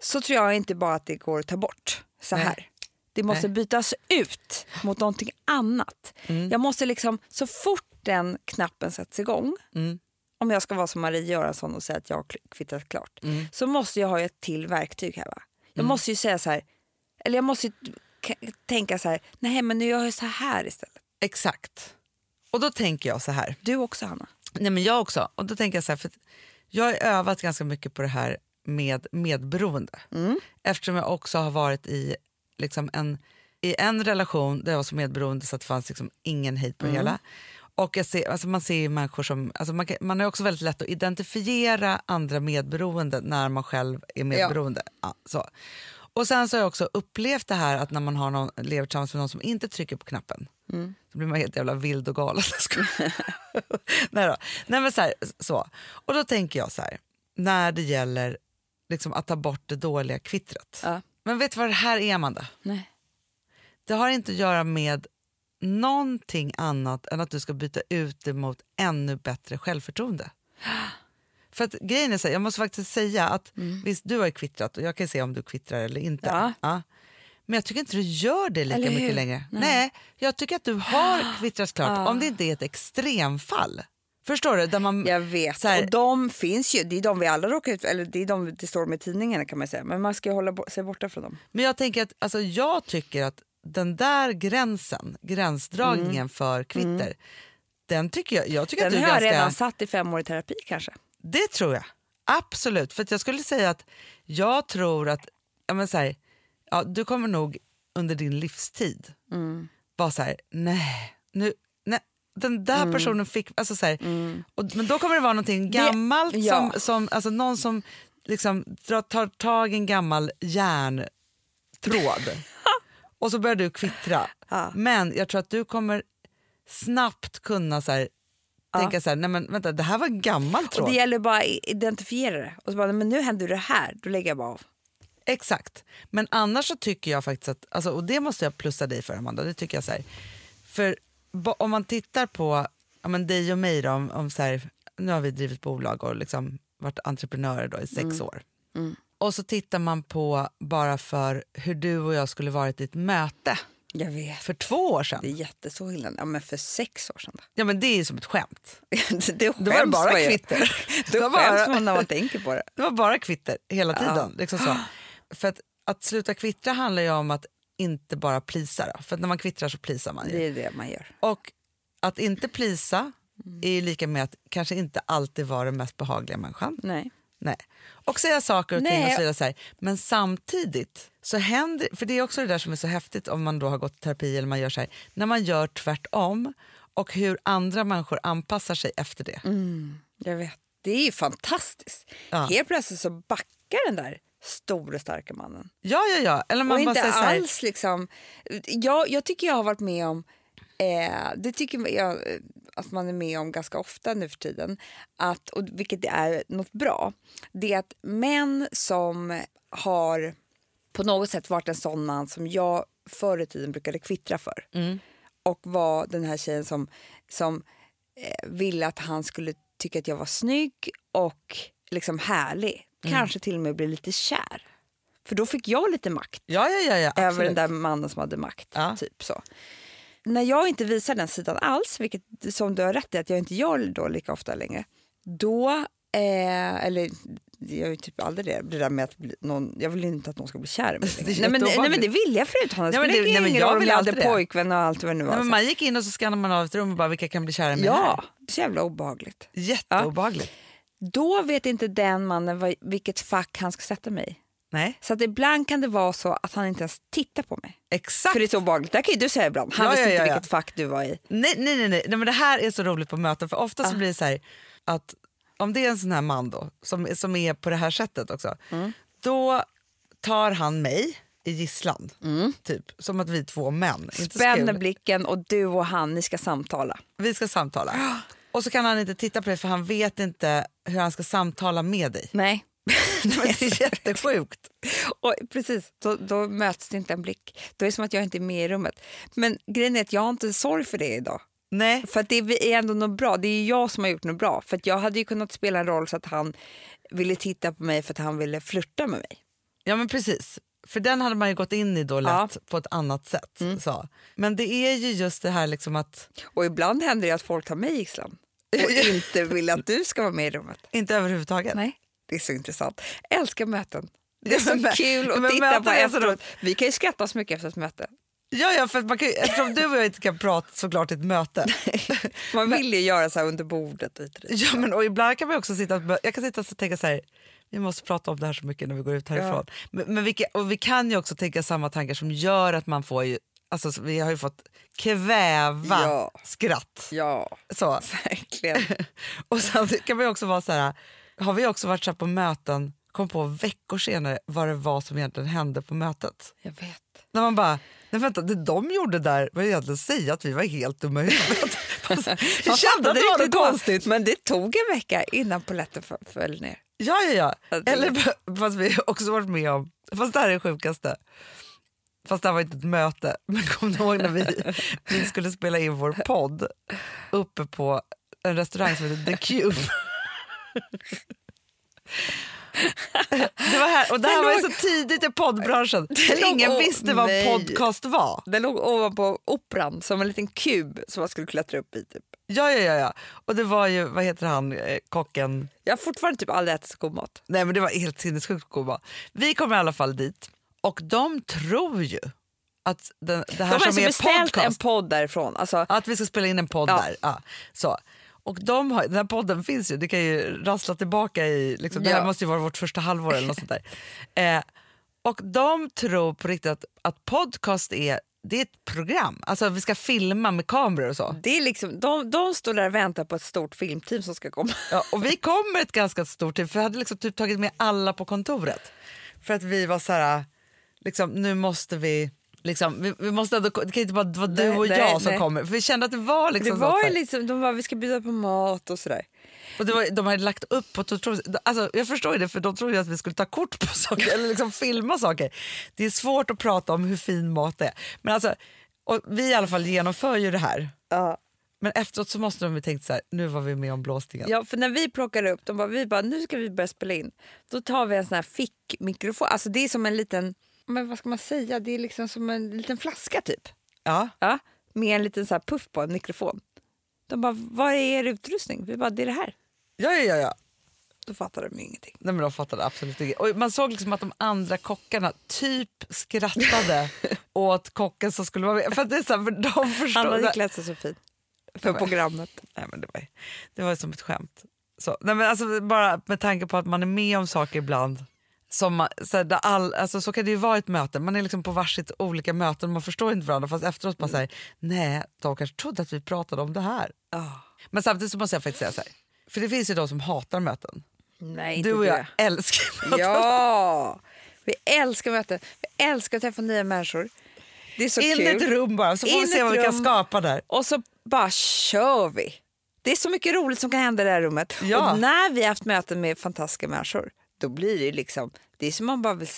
B: så tror jag inte bara att det går att ta bort så
A: Nej.
B: Det måste
A: Nej.
B: bytas ut mot någonting annat.
A: Mm.
B: Jag måste liksom, så fort den knappen sätts igång,
A: Mm.
B: om jag ska vara som Marie Göransson och säga att jag har kvittrat klart,
A: Mm.
B: så måste jag ha ett till verktyg här. Va? Jag måste ju säga så här, eller jag måste tänka så här, nej men nu gör jag så här istället.
A: Exakt. Och då tänker jag så här.
B: Du också Hanna.
A: Nej, men jag också. Och då tänker jag så här, för jag har övat ganska mycket på det här med medberoende. Eftersom jag också har varit i, liksom en, i en relation där jag var så medberoende så att det fanns liksom ingen hejd på det hela. Och jag ser, alltså man ser människor som, alltså man, kan, man har också väldigt lätt att identifiera andra medberoende när man själv är medberoende. Ja. så. Och sen så har jag också upplevt det här att när man har någon, lever tillsammans med någon som inte trycker på knappen så blir man helt jävla vild och galen. Nej, då. Nej men så, här, så. Och då tänker jag så här, när det gäller liksom att ta bort det dåliga kvittret.
B: Ja.
A: Men vet du vad det här är Amanda?
B: Nej.
A: Det har inte att göra med någonting annat än att du ska byta ut det mot ännu bättre självförtroende. För att grejen är så här, jag måste faktiskt säga att visst du har kvittrat och jag kan se om du kvittrar eller inte.
B: Mm. Ja.
A: Men jag tycker inte du gör det lika mycket längre.
B: Nej.
A: Nej. jag tycker att du har kvittrat klart om det inte är ett extremfall. Förstår du? Där man,
B: Jag vet,
A: här-
B: och de finns ju, det är de vi alla råkar ut eller det är de det står med tidningarna kan man säga, men man ska hålla sig borta från dem.
A: Men jag tänker att alltså, jag tycker att den där gränsen, gränsdragningen för kvitter, den tycker jag, jag tycker
B: Mm. Den
A: att
B: har
A: du
B: jag
A: ganska...
B: redan satt i fem år i terapi kanske.
A: Det tror jag. Absolut. För jag skulle säga att jag tror att ja, men så här, ja, du kommer nog under din livstid
B: Mm.
A: vara så här, nej, nu, den där
B: Mm.
A: personen fick... Alltså så här, och, men då kommer det vara någonting gammalt,
B: ja.
A: som, som, alltså någon som liksom drar, tar tag i en gammal järntråd och så börjar du kvittra.
B: Ja.
A: Men jag tror att du kommer snabbt kunna så här, tänka så här, nej men vänta, det här var en gammal tråd.
B: Och det gäller bara att identifiera det. Och så bara, men nu händer det här, då lägger jag bara av.
A: Exakt. Men annars så tycker jag faktiskt att, alltså, och det måste jag plussa dig för Amanda, det tycker jag så här. För om man tittar på ja, men dig och mig då, om, om så här, nu har vi drivit bolag och liksom varit entreprenörer då i sex år. Och så tittar man på bara för hur du och jag skulle varit i ett möte
B: Jag vet.
A: för två år sedan.
B: Det är jätteså illa. Ja, men för sex år sedan då?
A: Ja men det är ju som ett skämt.
B: det
A: Då var det bara kvitter. Det var bara-
B: när man tänker på det.
A: Det var bara kvitter hela tiden. Liksom så. För att, att sluta kvittra handlar ju om att inte bara plisa. Då. För när man kvittrar så plisar man ju.
B: Det är det man gör.
A: Och att inte plisa är lika med att kanske inte alltid vara den mest behagliga människan.
B: Nej.
A: Nej. Och säga saker och ting
B: Nej.
A: och så vidare. Så här. Men samtidigt så händer, för det är också det där som är så häftigt om man då har gått i terapi eller man gör så här, när man gör tvärtom och hur andra människor anpassar sig efter det.
B: Jag vet. Det är ju fantastiskt.
A: Ja.
B: Helt plötsligt så backar den där stora starka mannen.
A: Ja, ja, ja. Eller man
B: och
A: bara
B: inte
A: säger
B: alls liksom... Jag, jag tycker jag har varit med om, eh, det tycker jag eh, att man är med om ganska ofta nu för tiden, att, och vilket är något bra, det är att män som har på något sätt varit en sån man som jag förr i tiden brukade kvittra för
A: Mm.
B: och var den här tjejen som, som eh, ville att han skulle tycka att jag var snygg och liksom härlig.
A: Mm.
B: Kanske till och med bli lite kär. För då fick jag lite makt
A: ja, ja, ja, ja
B: över den där mannen som hade makt.
A: Ja.
B: Typ så. När jag inte visar den sidan alls, vilket som du har rätt i att jag inte gör då lika ofta längre, då, eh, eller jag gör ju typ aldrig det, det där med att någon, jag vill inte att någon ska bli kär i mig.
A: Det
B: nej, men, nej men det ville jag förut Hanna, det
A: Nej, men
B: spelar
A: det- nej, men jag vill alltid det.
B: pojkvän och allt vad det nu var.
A: Man gick in och så skannade man av ett rum och bara vilka kan bli kära i mig
B: ja,
A: här?
B: det är så jävla obehagligt.
A: Jätteobehagligt.
B: Då vet inte den mannen vad, vilket fack han ska sätta mig i.
A: Nej,
B: Så att ibland kan det vara så att han inte ens tittar på mig.
A: exakt.
B: För det är så obehagligt. Det kan ju du säga ibland. Han
A: Ja,
B: visste
A: ja,
B: inte
A: ja, ja.
B: vilket fack du var i.
A: Nej, nej, nej, nej. nej men det här är så roligt på möten för ofta så blir det så här att om det är en sån här man då som, som är på det här sättet också, då tar han mig i gisslan. Typ, som att vi är två män. Inte
B: Spänner blicken och du och han, ni ska samtala.
A: Vi ska samtala. Och så kan han inte titta på dig för han vet inte hur han ska samtala med dig.
B: Nej.
A: Det är jättesjukt.
B: och precis, då, då möts det inte en blick. Då är det som att jag inte är med i rummet. Men grejen är att jag har inte sorg för det idag.
A: Nej,
B: För att det är ändå något bra. Det är jag som har gjort något bra. För jag hade ju kunnat spela en roll så att han ville titta på mig för att han ville flirta med mig.
A: ja men precis. För den hade man ju gått in i då lätt på ett annat sätt. Så. Men det är ju just det här liksom att,
B: Och ibland händer det att folk tar mig i gisslan och inte vill att du ska vara med i rummet.
A: inte överhuvudtaget.
B: Nej, det är så intressant. Älskar möten. Det är
A: Ja,
B: så kul att titta på efteråt. Vi kan ju skratta så mycket efter ett möte.
A: Ja, ja, för man kan, eftersom du och jag inte kan prata såklart i ett möte.
B: Man vill ju göra så här under bordet.
A: Ja, men, och ibland kan man också sitta, jag kan sitta och tänka så här, vi måste prata om det här så mycket när vi går ut härifrån. Men, men vi, och vi kan ju också tänka samma tankar som gör att man får ju, alltså så vi har ju fått kväva
B: Ja.
A: skratt.
B: Ja,
A: Så.
B: verkligen.
A: Och sen kan man också vara så här, har vi också varit så på möten, kom på veckor senare vad det var som egentligen hände på mötet.
B: Jag vet.
A: När man bara, nej vänta, det de gjorde där var egentligen att säga att vi var helt dumma i huvudet. Vi kände att det var något konstigt.
B: Men det tog en vecka innan polletten föll ner.
A: Ja, ja,
B: Ja,
A: Eller fast vi har också varit med om, fast det här är det sjukaste. Fast det här var inte ett möte, men kom du ihåg när vi, vi skulle spela in vår podd uppe på en restaurang som heter The Cube. Det var här, och det här var ju så tidigt i poddbranschen.
B: låg-
A: Ingen visste vad
B: nej.
A: podcast var.
B: Den låg ovanpå operan som en liten kub som man skulle klättra upp i. Typ.
A: Ja, ja, ja, ja. Och det var ju, vad heter han, eh, kocken?
B: Jag har fortfarande typ aldrig ätit så god mat.
A: Nej men det var helt sinnessjukt god mat. Vi kommer i alla fall dit och de tror ju att det
B: De
A: här
B: har
A: som är
B: beställt en
A: podcast,
B: podd därifrån. Alltså,
A: att vi ska spela in en podd
B: Ja.
A: där. Ja, så. Och de har, den här podden finns ju, det kan ju rassla tillbaka i, liksom, det här
B: Ja.
A: måste ju vara vårt första halvår eller något sånt där. Eh, och de tror på riktigt att, att podcast är, det är ett program, alltså vi ska filma med kameror och så.
B: det är liksom, de, de står där och väntar på ett stort filmteam som ska komma.
A: Ja, och vi kom med ett ganska stort team, för vi hade liksom typ tagit med alla på kontoret. För att vi var så här, liksom, nu måste vi... Liksom, vi, vi måste ändå, det kan inte bara vara du
B: Nej,
A: och
B: nej,
A: jag som
B: nej.
A: kommer. För vi kände att det var
B: Det
A: liksom
B: var
A: något så
B: ju liksom, de bara, vi ska bjuda på mat och sådär.
A: och det var, De hade lagt upp på. Alltså, jag förstår ju det, för de trodde att vi skulle ta kort på saker eller liksom filma saker. Det är svårt att prata om hur fin mat det är. Men alltså, och vi i alla fall genomför ju det här.
B: Ja.
A: Men efteråt så måste de ju tänkt så här, nu var vi med om blåsningen.
B: Ja, för när vi plockade upp de bara, vi bara, nu ska vi börja spela in. Då tar vi en sån här fickmikrofon. Alltså det är som en liten, men vad ska man säga, det är liksom som en liten flaska typ.
A: Ja.
B: Ja, med en liten så här puff på en mikrofon. De bara, vad är er utrustning? Vi bara, det är det här.
A: Ja, ja, ja, ja.
B: Då fattar de ju ingenting.
A: Nej, men de fattade absolut inte. Och man såg liksom att de andra kockarna typ skrattade åt kocken som skulle vara med. För, det är så här, för de förstod.
B: Han hade klätt sig så fint för programmet.
A: Nej, men det, var, det var som ett skämt. Så, nej, men alltså, bara med tanke på att man är med om saker ibland. Som så, där all, alltså, så kan det ju vara ett möte. Man är liksom på varsitt olika möten man förstår inte varandra. Fast efteråt bara säger nej, de kanske trodde att vi pratade om det här.
B: Oh.
A: Men samtidigt så måste jag faktiskt säga så här. För det finns ju de som hatar möten.
B: Nej, inte
A: Du och
B: det.
A: jag älskar möten.
B: Ja! Vi älskar möten. Vi älskar att träffa nya människor. Det är så
A: In
B: kul.
A: ett rum bara, så får vi
B: In
A: se
B: ett
A: vad vi kan skapa där.
B: Och så bara kör vi. Det är så mycket roligt som kan hända i det här rummet.
A: Ja.
B: Och när vi har haft möten med fantastiska människor, då blir det liksom, det är som man bara vill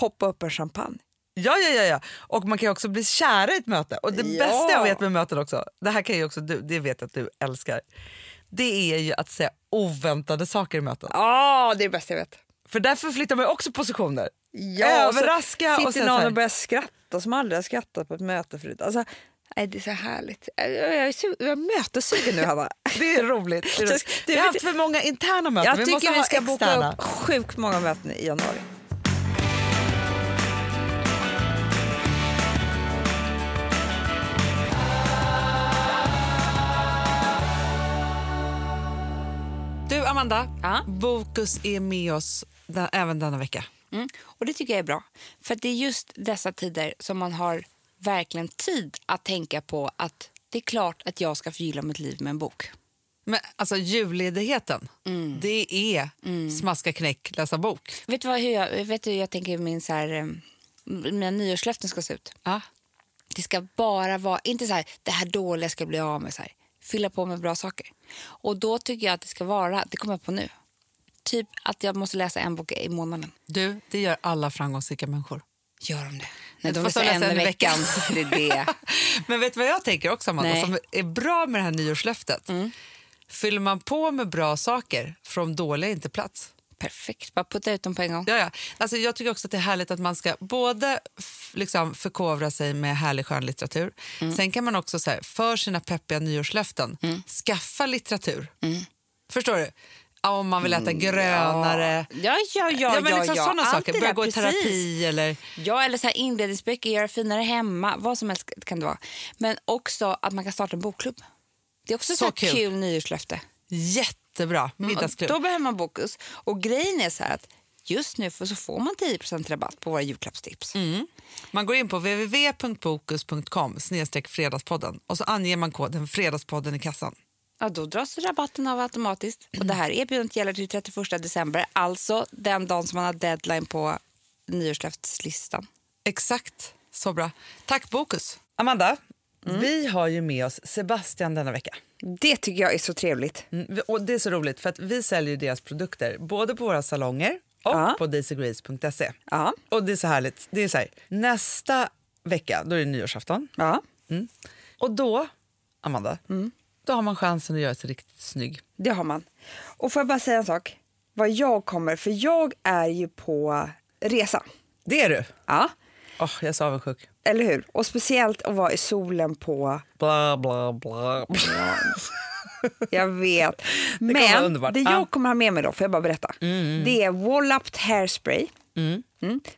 B: poppa upp en champagne.
A: Ja, ja, ja, ja. Och man kan också bli kära i ett möte. Och det
B: Ja.
A: bästa jag vet med möten också, det här kan ju också du, det vet jag att du älskar. Det är ju att säga oväntade saker i möten.
B: Ja, det är det bästa jag vet.
A: För där förflyttar man också positioner.
B: Ja, och så
A: Överraska och
B: Sitter
A: sen
B: någon
A: så
B: och börjar skratta som aldrig har skrattat på ett möte förut. Alltså, det är så härligt. Jag är, su- jag är mötessugen nu, Hanna.
A: Det är roligt. Det är roligt. Vi har haft för många interna möten.
B: Jag
A: vi måste
B: tycker vi ska boka
A: externa.
B: upp sjukt många möten i januari.
A: Du Amanda,
B: Ja?
A: Bokus är med oss även denna vecka.
B: Mm. Och det tycker jag är bra. För det är just dessa tider som man har verkligen tid att tänka på att det är klart att jag ska förgylla mitt liv med en bok.
A: Men alltså julledigheten,
B: Mm.
A: det är smaska knäck, läsa bok.
B: Vet du vad, hur jag, vet du, jag tänker min så här, eh, mina nyårslöften ska se ut?
A: Ja.
B: Det ska bara vara, inte så här, det här dåliga ska bli av med. Så här. Fylla på med bra saker. Och då tycker jag att det ska vara, det kommer jag på nu, typ att jag måste läsa en bok i månaden.
A: Du, det gör alla framgångsrika människor.
B: Gör de det? Nej, de
A: de läser
B: en
A: en
B: veckan. det är det.
A: Men vet du vad jag tänker också Amanda,
B: Nej.
A: som är bra med det här nyårslöftet? Fyller man på med bra saker får de dåliga inte plats.
B: Perfekt, bara putta ut dem på en gång.
A: Ja, ja. Alltså, jag tycker också att det är härligt att man ska både liksom, förkovra sig med härlig skönlitteratur.
B: Mm.
A: Sen kan man också så här, för sina peppiga nyårslöften skaffa litteratur.
B: Mm.
A: Förstår du? Ja, Om man vill äta grönare.
B: Ja, ja, ja.
A: Ja, men liksom
B: ja,
A: såna
B: Allt
A: saker. Börja gå i terapi eller...
B: Ja, eller så här inredningsböcker, göra finare hemma. Vad som helst kan det vara. Men också att man kan starta en bokklubb. Det är också så,
A: så kul.
B: kul. nyårslöfte.
A: Jättebra middagsklubb.
B: Och Då behöver man bokus. Och grejen är så här att just nu får- så får man 10% rabatt på våra julklappstips.
A: Mm. Man går in på www.bokus.com fredagspodden och så anger man koden fredagspodden i kassan.
B: Ja, då dras rabatten av automatiskt. Och det här erbjudandet gäller till 31 december, alltså den dagen som man har deadline på nyårslöfteslistan.
A: Exakt, så bra. Tack Bokus. Amanda, vi har ju med oss Sebastian denna vecka.
B: Det tycker jag är så trevligt.
A: Mm, och det är så roligt för att vi säljer deras produkter både på våra salonger och
B: Ja.
A: på daisygrace.se.
B: Ja.
A: Och det är så härligt. Det är så här, nästa vecka då är det nyårsafton.
B: Ja,
A: Och då, Amanda, då har man chansen att göra sig riktigt snygg.
B: det har man. Och får jag bara säga en sak? Vad jag kommer, för jag är ju på resa.
A: Det är du.
B: Ja,
A: Åh, jag är så avundsjuk.
B: eller hur? Och speciellt att vara i solen på...
A: Bla, bla, bla.
B: Jag vet. Men det
A: Ja.
B: jag kommer ha med mig då, får jag bara berätta. Det är Walluped Hairspray. Mm,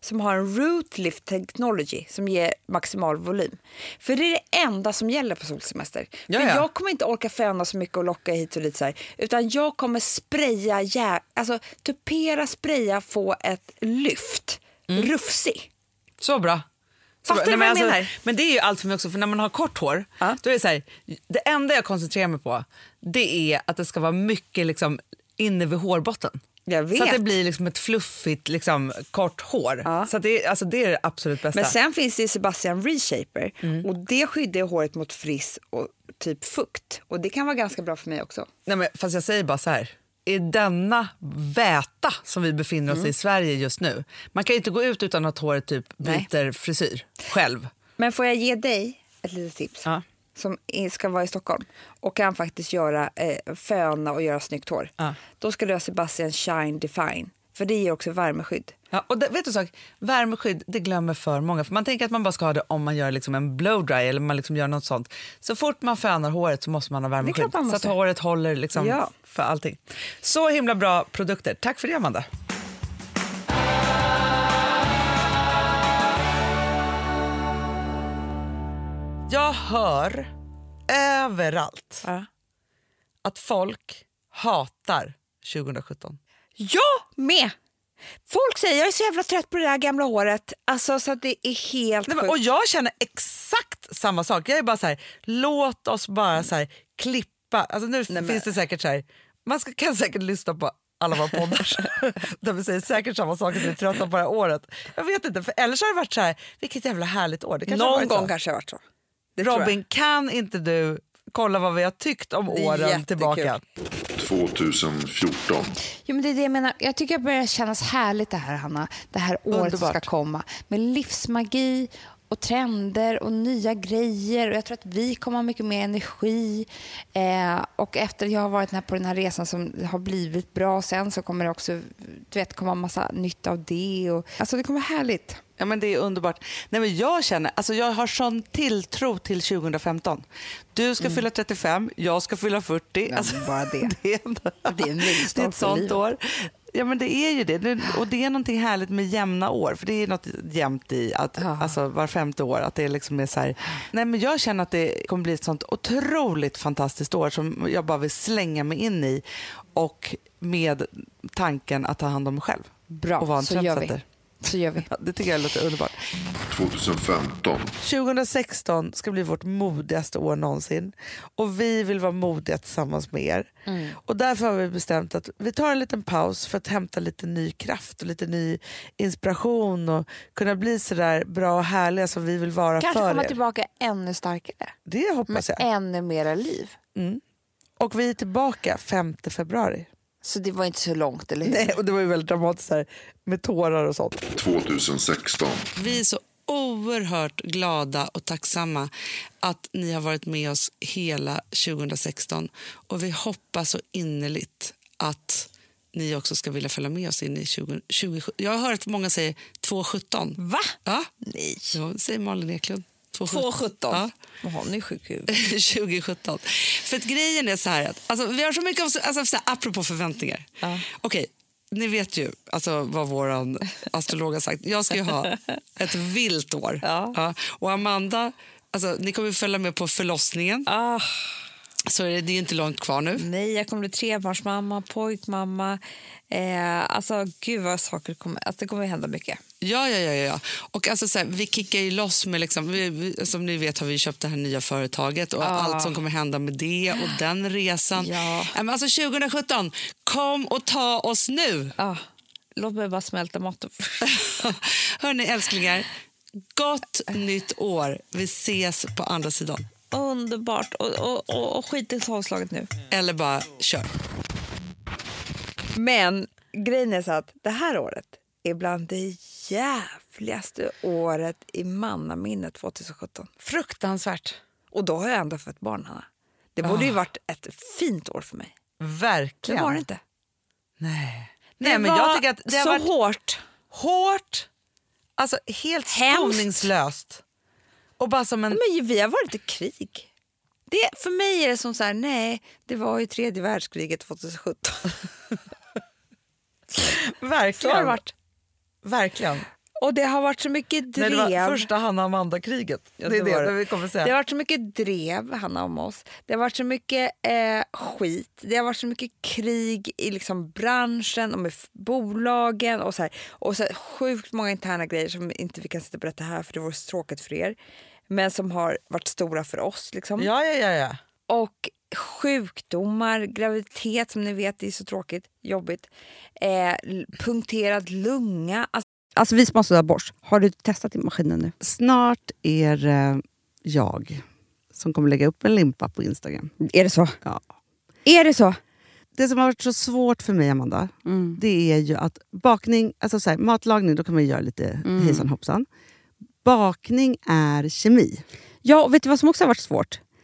B: som har en root lift technology som ger maximal volym. För det är det enda som gäller på solsemester.
A: Ja,
B: För
A: ja.
B: jag kommer inte orka föna så mycket och locka hit och dit så här, utan jag kommer spraya, jä- alltså tupera, spraya, få ett lyft. Rufsig.
A: Så bra.
B: Fattar du vad
A: men
B: jag
A: alltså? Men det är ju allt för mig också, för när man har kort hår,
B: Ja.
A: då är det så här, det enda jag koncentrerar mig på, det är att det ska vara mycket liksom inne vid hårbotten.
B: Jag vet.
A: Så att det blir liksom ett fluffigt liksom, kort hår.
B: Ja.
A: Så det, är- alltså, det är det absolut bästa.
B: Men sen finns det Sebastian Reshaper och det skyddar håret mot friss och typ fukt. Och det kan vara ganska bra för mig också.
A: Nej, men, fast jag säger bara så här. I denna väta som vi befinner oss
B: Mm.
A: i Sverige just nu. Man kan ju inte gå ut utan att håret typ
B: Nej.
A: byter frisyr själv.
B: Men får jag ge dig ett litet tips?
A: Ja.
B: Som ska vara i Stockholm och kan faktiskt göra eh, föna och göra snyggt hår.
A: Ja.
B: Då ska du ha Sebastian Shine Define. För det ger också värmeskydd.
A: Ja, och det, vet du sak? Värmeskydd det glömmer för många. För Man tänker att man bara ska ha det om man gör liksom en blowdry eller man liksom gör något sånt. Så fort man fönar håret så måste man ha värmeskydd.
B: man
A: Så att håret håller liksom
B: Ja.
A: för allting. Så himla bra produkter. Tack för det Amanda. Jag hör överallt
B: Ja.
A: att folk hatar 2017.
B: Jag med! Folk säger jag är så jävla trött på det där gamla håret. Alltså så att det är helt
A: Nej, men, och jag känner exakt samma sak. Jag är bara så här, låt oss bara så här, klippa. Alltså nu
B: men-
A: finns det säkert så här, man ska, kan säkert lyssna på alla våra poddar där vi säger säkert samma sak att vi är trötta på det här året. Jag vet inte, för ellers har det varit så här, vilket jävla härligt år. Det kanske
B: Någon
A: varit
B: gång
A: så.
B: kanske det har varit så.
A: Robin, kan inte du kolla vad vi har tyckt om åren
B: jättekul.
A: tillbaka?
C: 2014.
B: Jo, men det är det jag menar. Jag tycker det börjar kännas härligt det här, Hanna. Det här året som ska
A: Underbart.
B: komma. Med livsmagi och trender och nya grejer. Och jag tror att vi kommer ha mycket mer energi. Eh, och efter jag har varit här på den här resan som har blivit bra sen så kommer det också du vet, komma massa nytta av det. Och, alltså det kommer vara härligt.
A: Ja, men det är underbart. Nej, men jag, känner, alltså jag har sån tilltro till 2015. Du ska fylla 35, jag ska fylla 40.
B: Ja,
A: Alltså,
B: bara det.
A: det, är, en-
B: Det är en milstolpe
A: det är ett sånt
B: livet.
A: år. Ja, men det är ju det. det. Och det är någonting härligt med jämna år. För det är något jämnt i att
B: Ja.
A: alltså, var femte år. Att det liksom är så här. Nej, men jag känner att det kommer bli ett sånt otroligt fantastiskt år som jag bara vill slänga mig in i. Och med tanken att ta hand om mig själv.
B: Bra,
A: och vara en
B: så gör vi. Så gör vi.
A: Ja, det tycker jag låter underbart.
C: 2015.
A: 2016 ska bli vårt modigaste år någonsin och vi vill vara modiga tillsammans med er. Och därför har vi bestämt att vi tar en liten paus för att hämta lite ny kraft och lite ny inspiration och kunna bli så där bra och härliga som vi vill vara
B: Kanske
A: för
B: komma
A: er.
B: tillbaka ännu starkare.
A: Det
B: Med
A: hoppas jag.
B: ännu mera liv.
A: Och vi är tillbaka 5 februari.
B: Så det var inte så långt, eller hur?
A: Nej, och det var ju väldigt dramatiskt här, med tårar och sånt.
C: 2016.
A: Vi är så oerhört glada och tacksamma att ni har varit med oss hela 2016. Och vi hoppas så innerligt att ni också ska vilja följa med oss in i 20, 20 Jag har hört att många säger 217.
B: Va?
A: Ja,
B: Nej.
A: så säger Malin Eklund. 217.
B: 2,17.
A: Ja.
B: Hon är sjuk i.
A: 2017. För att grejen är så här att, alltså, vi har så mycket, av- alltså, så här, apropå förväntningar.
B: Ja.
A: Okej, ni vet ju alltså, vad vår astrolog har sagt. Jag ska ju ha ett vilt år.
B: Ja.
A: Och Amanda, alltså, ni kommer följa med på förlossningen.
B: Ah,
A: Så är det, det är inte långt kvar nu.
B: nej, jag kommer bli trebarnsmamma, pojkmamma. Eh, alltså, gud vad saker kommer... Alltså, det kommer hända mycket.
A: Ja, ja, ja. ja. Och alltså, så här, vi kickar ju loss med... Liksom, vi, vi, som ni vet har vi köpt det här nya företaget och
B: Ja.
A: allt som kommer hända med det och den resan.
B: Ja.
A: Men alltså 2017, kom och ta oss nu!
B: Ah, låt mig bara smälta maten.
A: Hörni älsklingar, gott nytt år. Vi ses på andra sidan.
B: Underbart. Och, och, och, och skit i tolvslaget nu.
A: Eller bara kör.
B: Men grejen är så att det här året är bland det jävligaste året i mannaminnet 2017.
A: Fruktansvärt.
B: Och då har jag ändå fått barn, Hanna. Det borde ju varit ett fint år för mig. Det
A: Verkligen.
B: var det inte.
A: Nej.
B: Det
A: Nej, men
B: var
A: jag tycker att det har
B: så
A: varit
B: hårt.
A: hårt, alltså helt skoningslöst. Och bara som en...
B: Men vi har varit i krig. Det, för mig är det som så här, nej, det var ju tredje världskriget 2017. Så
A: Verkligen.
B: varit.
A: Verkligen.
B: Och det har varit så mycket drev.
A: Nej, det var första Hanna Amanda-kriget.
B: Ja,
A: det
B: det
A: det,
B: det.
A: det vi kommer säga.
B: Det har varit så mycket drev, Hanna, om oss. Det har varit så mycket eh, skit. Det har varit så mycket krig i liksom branschen och med bolagen. Och så, här, och så här, sjukt många interna grejer som inte vi kan sitta och berätta här för det vore så tråkigt för er. Men som har varit stora för oss. Liksom.
A: Ja, ja, ja. ja.
B: Och sjukdomar, graviditet som ni vet är så tråkigt, jobbigt. Eh, punkterad lunga. Alltså, alltså vi som har sådär borst, har du testat i maskinen nu?
A: Snart är det jag som kommer lägga upp en limpa på Instagram.
B: Är det så?
A: Ja.
B: Är det så?
A: Det som har varit så svårt för mig, Amanda, det är ju att bakning, alltså så här, matlagning, då kan man göra lite hejsan hoppsan. Bakning är kemi.
B: Ja, och vet du vad som också har varit svårt?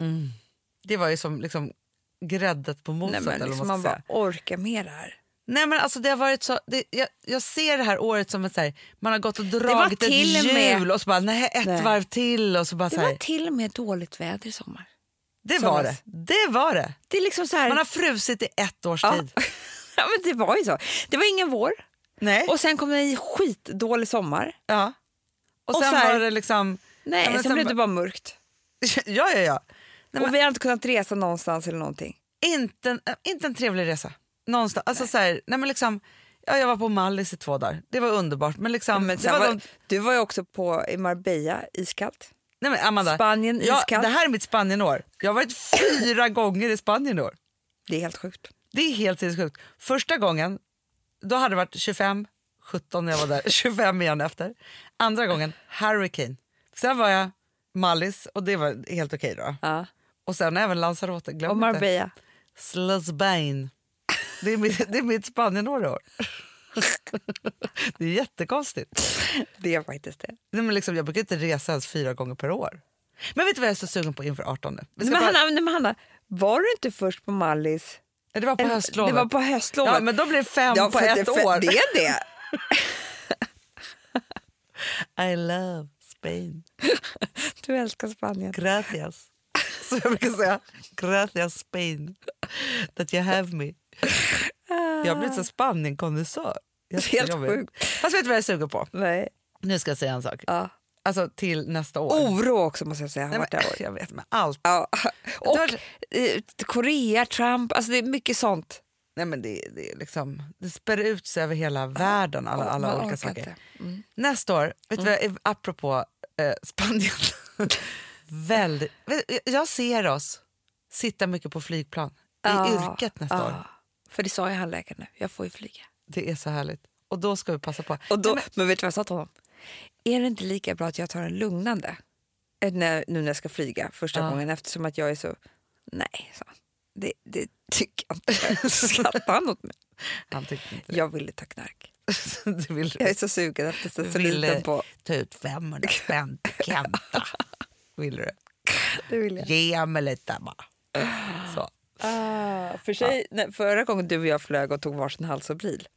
A: Mm. Det var ju som liksom gräddet på moset.
B: Nej, men
A: eller
B: liksom
A: man
B: bara orkar med det här.
A: Nej men alltså det har varit så, det, jag, jag ser det här året som så här, man har gått och dragit ett hjul
B: med-
A: och så bara nej, ett
B: Nej.
A: varv till och så bara
B: Det
A: så här,
B: var till och med dåligt väder i sommar.
A: det var det. Det var det.
B: Det är liksom så här...
A: Man har frusit i ett års
B: ja.
A: tid.
B: ja, men det var ju så. Det var ingen vår.
A: Nej.
B: Och sen kom det en skitdålig sommar.
A: ja. Och,
B: och
A: sen
B: här-
A: var det liksom,
B: Nej, sen,
A: sen
B: blev det bara mörkt.
A: ja ja ja. Nej,
B: och
A: men,
B: vi har inte kunnat resa någonstans eller någonting.
A: inte, en, äh, inte en trevlig resa. Någonstans. Alltså så här, nej men liksom, ja, jag var på Mallis i två dagar. Det var underbart. Men liksom,
B: Men
A: var
B: var,
A: de,
B: Du var ju också på i Marbella, iskallt.
A: nej men Amanda,
B: Spanien,
A: ja,
B: iskallt.
A: det här är mitt Spanienår. Jag har varit fyra gånger i Spanien i år.
B: Det är helt sjukt.
A: Det är helt sinnessjukt. Första gången, då hade det varit 25, 17 när jag var där, 25 igen efter. Andra gången, Hurricane. Sen var jag Mallis och det var helt okej då.
B: Ja.
A: Och sen även Lanzarote, glöm
B: Och. Marbella.
A: Sluzbain. Det är mitt, det är mitt Spanienår i år. det är jättekonstigt.
B: Det är faktiskt det.
A: Nej, men liksom, jag brukar inte resa ens fyra gånger per år. Men vet du vad jag är så sugen på inför 18? Vi
B: Men
A: bara-
B: Hanna, men Hanna, var du inte först på Mallis?
A: det var på
B: Eller-
A: höstlovet.
B: Det var på höstlovet.
A: Ja, men då blir det fem
B: Ja,
A: på ett
B: det,
A: år.
B: Det är det.
A: I love Spain.
B: Du älskar Spanien.
A: Gracias. Så jag brukar säga. Gracias Spain. That you have me. Jag har blivit så Spanien-konnässör.
B: Helt sjukt.
A: Fast vet du vad jag är sugen på?
B: Nej.
A: Nu ska jag säga en sak.
B: Ja.
A: Alltså till nästa år.
B: Oro också måste jag säga.
A: Nej, men, jag vet, men allt.
B: Ja. Och eh, Korea, Trump, alltså det är mycket sånt.
A: Nej, men det, det, liksom, det spär ut sig över hela världen, alla, alla olika saker.
B: Mm.
A: Nästa år, vet du vad, apropå eh, Spanien. Väldigt, jag ser oss sitta mycket på flygplan i
B: Ja,
A: yrket nästa
B: ja.
A: år.
B: För det sa ju handlägaren nu, jag får ju flyga.
A: Det är så härligt. Och då ska vi passa på.
B: Och då,
A: Nej,
B: men, vet du vad jag sa till honom? Är det inte lika bra att jag tar en lugnande eh, när, nu när jag ska flyga första
A: Ja.
B: gången eftersom att jag är så... Nej, sa han. Det, det tycker jag inte. Skrattar han åt mig?
A: han tyckte inte.
B: Jag ville ta knark.
A: du vill
B: Jag är så sugen efter
A: ville
B: på...
A: ta ut 500 spänn till Kenta. Vill du?
B: Det vill jag.
A: Ge mig lite bara. Så.
B: Ah, för sig, när, förra gången du och jag flög och tog varsin halsobril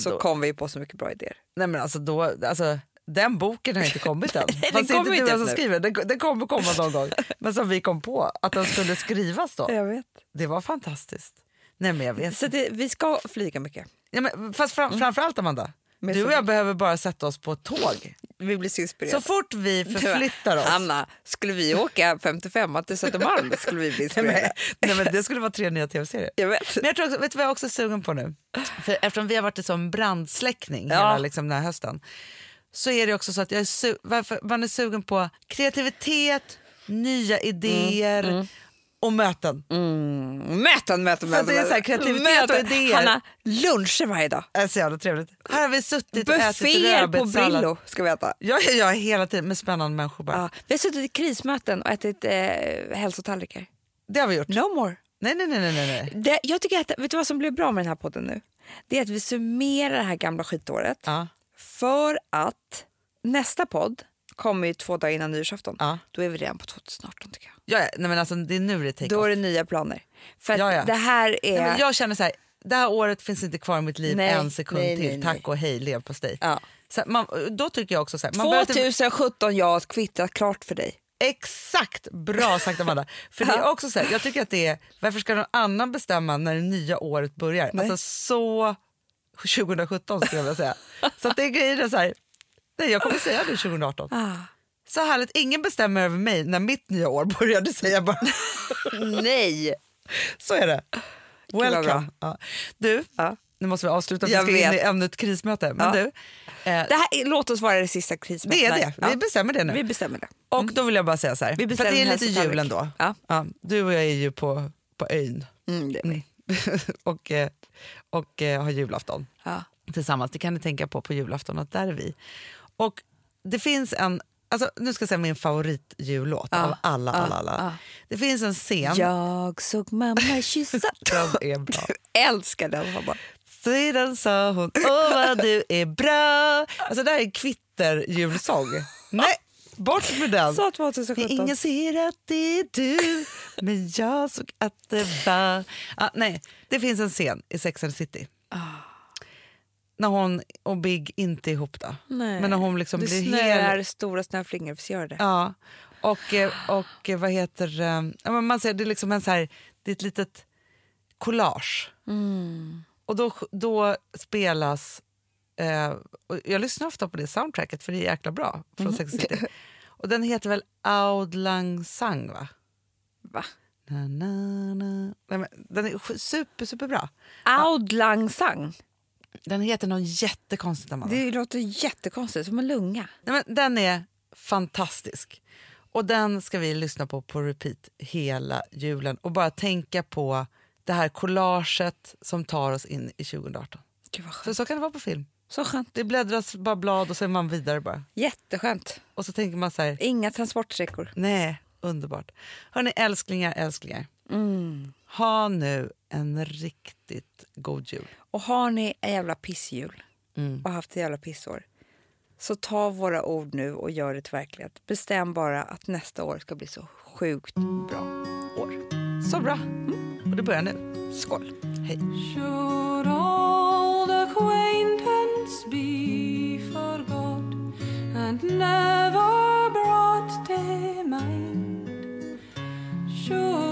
B: så kom vi på så mycket bra idéer.
A: Nej men alltså då, alltså, den boken har inte kommit än.
B: den
A: Fast det är inte du som skriver, den, den kommer komma någon gång. Men som vi kom på, att den skulle skrivas då.
B: Jag vet.
A: Det var fantastiskt. Nej men jag vet.
B: Så det, vi ska flyga mycket.
A: Ja, men, fast fram, framförallt Amanda,
B: Men
A: du och jag behöver bara sätta oss på ett tåg.
B: Vi blir så inspirerade.
A: Så fort vi förflyttar oss.
B: Anna, skulle vi åka 55 till Södermalm skulle vi bli
A: Nej,
B: inspirerade.
A: nej, men det skulle vara tre nya tv-serier.
B: Jag vet.
A: Men jag tror också, vet du vad jag också är sugen på nu? För eftersom vi har varit i sån brandsläckning
B: Ja.
A: hela liksom, den här hösten så är det också så att jag är varför, man är sugen på kreativitet, nya idéer och möten.
B: Mm. Möten, möten, möten.
A: det är så här, kreativitet och idéer.
B: Hanna, luncher varje dag.
A: Det är så jävla trevligt. Här har vi suttit och ätit
B: Bufféer på
A: rödbetssallad.
B: Brillo, ska vi äta.
A: Ja, ja, hela tiden med spännande människor bara.
B: Ja. Vi har suttit i krismöten och ätit eh, hälsotallrikar.
A: Det har vi gjort.
B: No more.
A: Nej, nej, nej, nej, nej.
B: Det, jag tycker att, vet du vad som blir bra med den här podden nu? Det är att vi summerar det här gamla skitåret
A: Ja.
B: För att nästa podd kommer ju två dagar innan nyårsafton.
A: Ja.
B: Då är vi redan på 2018 tycker jag.
A: Ja, nej, men alltså, det är nu det
B: Då
A: off.
B: är det nya planer. För
A: Ja, ja.
B: det här är...
A: Nej, jag känner så här, det här året finns inte kvar i mitt liv
B: Nej,
A: en sekund
B: nej,
A: till. Tack och hej, leverpastej.
B: Ja.
A: Så man, då tycker jag också så här, man behöver inte-
B: 2017, jag har kvittat klart för dig.
A: Exakt, bra sagt Amanda. För det är också så här, jag tycker att det är, varför ska någon annan bestämma när det nya året börjar?
B: Nej.
A: Alltså så 2017 skulle jag säga. Så att det är grejen är så här, nej jag kommer säga det 2018.
B: Ah.
A: Så härligt, ingen bestämmer över mig när mitt nya år säger jag bara.
B: Nej!
A: Så är det. Welcome. Ja. Du,
B: Ja.
A: nu måste vi avsluta för
B: Jag
A: vi ska in i
B: vet.
A: ännu ett krismöte. Men
B: Ja.
A: du, eh,
B: Det här, låt oss vara det sista krismötet.
A: det är det, vi bestämmer det nu.
B: Vi bestämmer det.
A: Och då vill jag bara säga så här,
B: Vi
A: för det är lite jul ändå.
B: Ja.
A: Ja, du och jag är ju på, på ön
B: Mm, det är vi.
A: och, eh, och eh, har julafton
B: Ja.
A: tillsammans. Det kan ni tänka på på julafton att där är vi. Och det finns en, alltså, nu ska jag säga min favoritjullåt
B: Ja,
A: av alla, alla, alla.
B: ja.
A: Det finns en scen,
B: Jag såg mamma kyssa.
A: den är bra.
B: Älskar den. Hanna.
A: Sedan sa hon, åh vad du är bra. Alltså det här är en kvitterjulsång. Nej, bort med den.
B: Så
A: Men
B: 2017.
A: ingen ser att det är du, men jag såg att det var... Ah, nej, det finns en scen i Sex and the City. När hon och Big inte är ihop. Då.
B: Nej.
A: Men när hon liksom
B: det
A: blir
B: snöar
A: hel...
B: stora snöflingor, visst gör det?
A: Ja, och, och eh, vad heter... eh, ja, man ser, det är liksom en så här, det är ett litet collage.
B: Mm.
A: Och då, då spelas... Eh, jag lyssnar ofta på det soundtracket för det är jäkla bra från
B: Mm.
A: Sex City. Och den heter väl Auld Lang Sang va?
B: Va?
A: Na, na, na. Nej, den är super, superbra.
B: Auld Lang Sang.
A: Den heter någon jättekonstigt. Amanda.
B: Det låter jättekonstigt, som en lunga.
A: Nej, men den är fantastisk. Och den ska vi lyssna på på repeat hela julen och bara tänka på det här collaget som tar oss in i 2018.
B: Gud vad
A: För så kan det vara på film.
B: Så skönt.
A: Det bläddras bara blad och så är man vidare bara.
B: Jätteskönt.
A: Och så tänker man så här,
B: Inga transportsträckor.
A: nej, underbart. Hörni älsklingar, älsklingar.
B: Mm.
A: Ha nu en riktigt god jul.
B: Och har ni en jävla pissjul
A: Mm.
B: och haft ett jävla pissår så ta våra ord nu och gör det till verklighet. Bestäm bara att nästa år ska bli så sjukt bra år.
A: Så bra. Och det börjar nu.
B: Skål!
A: Hej.
D: Be forgot and never brought to mind? Should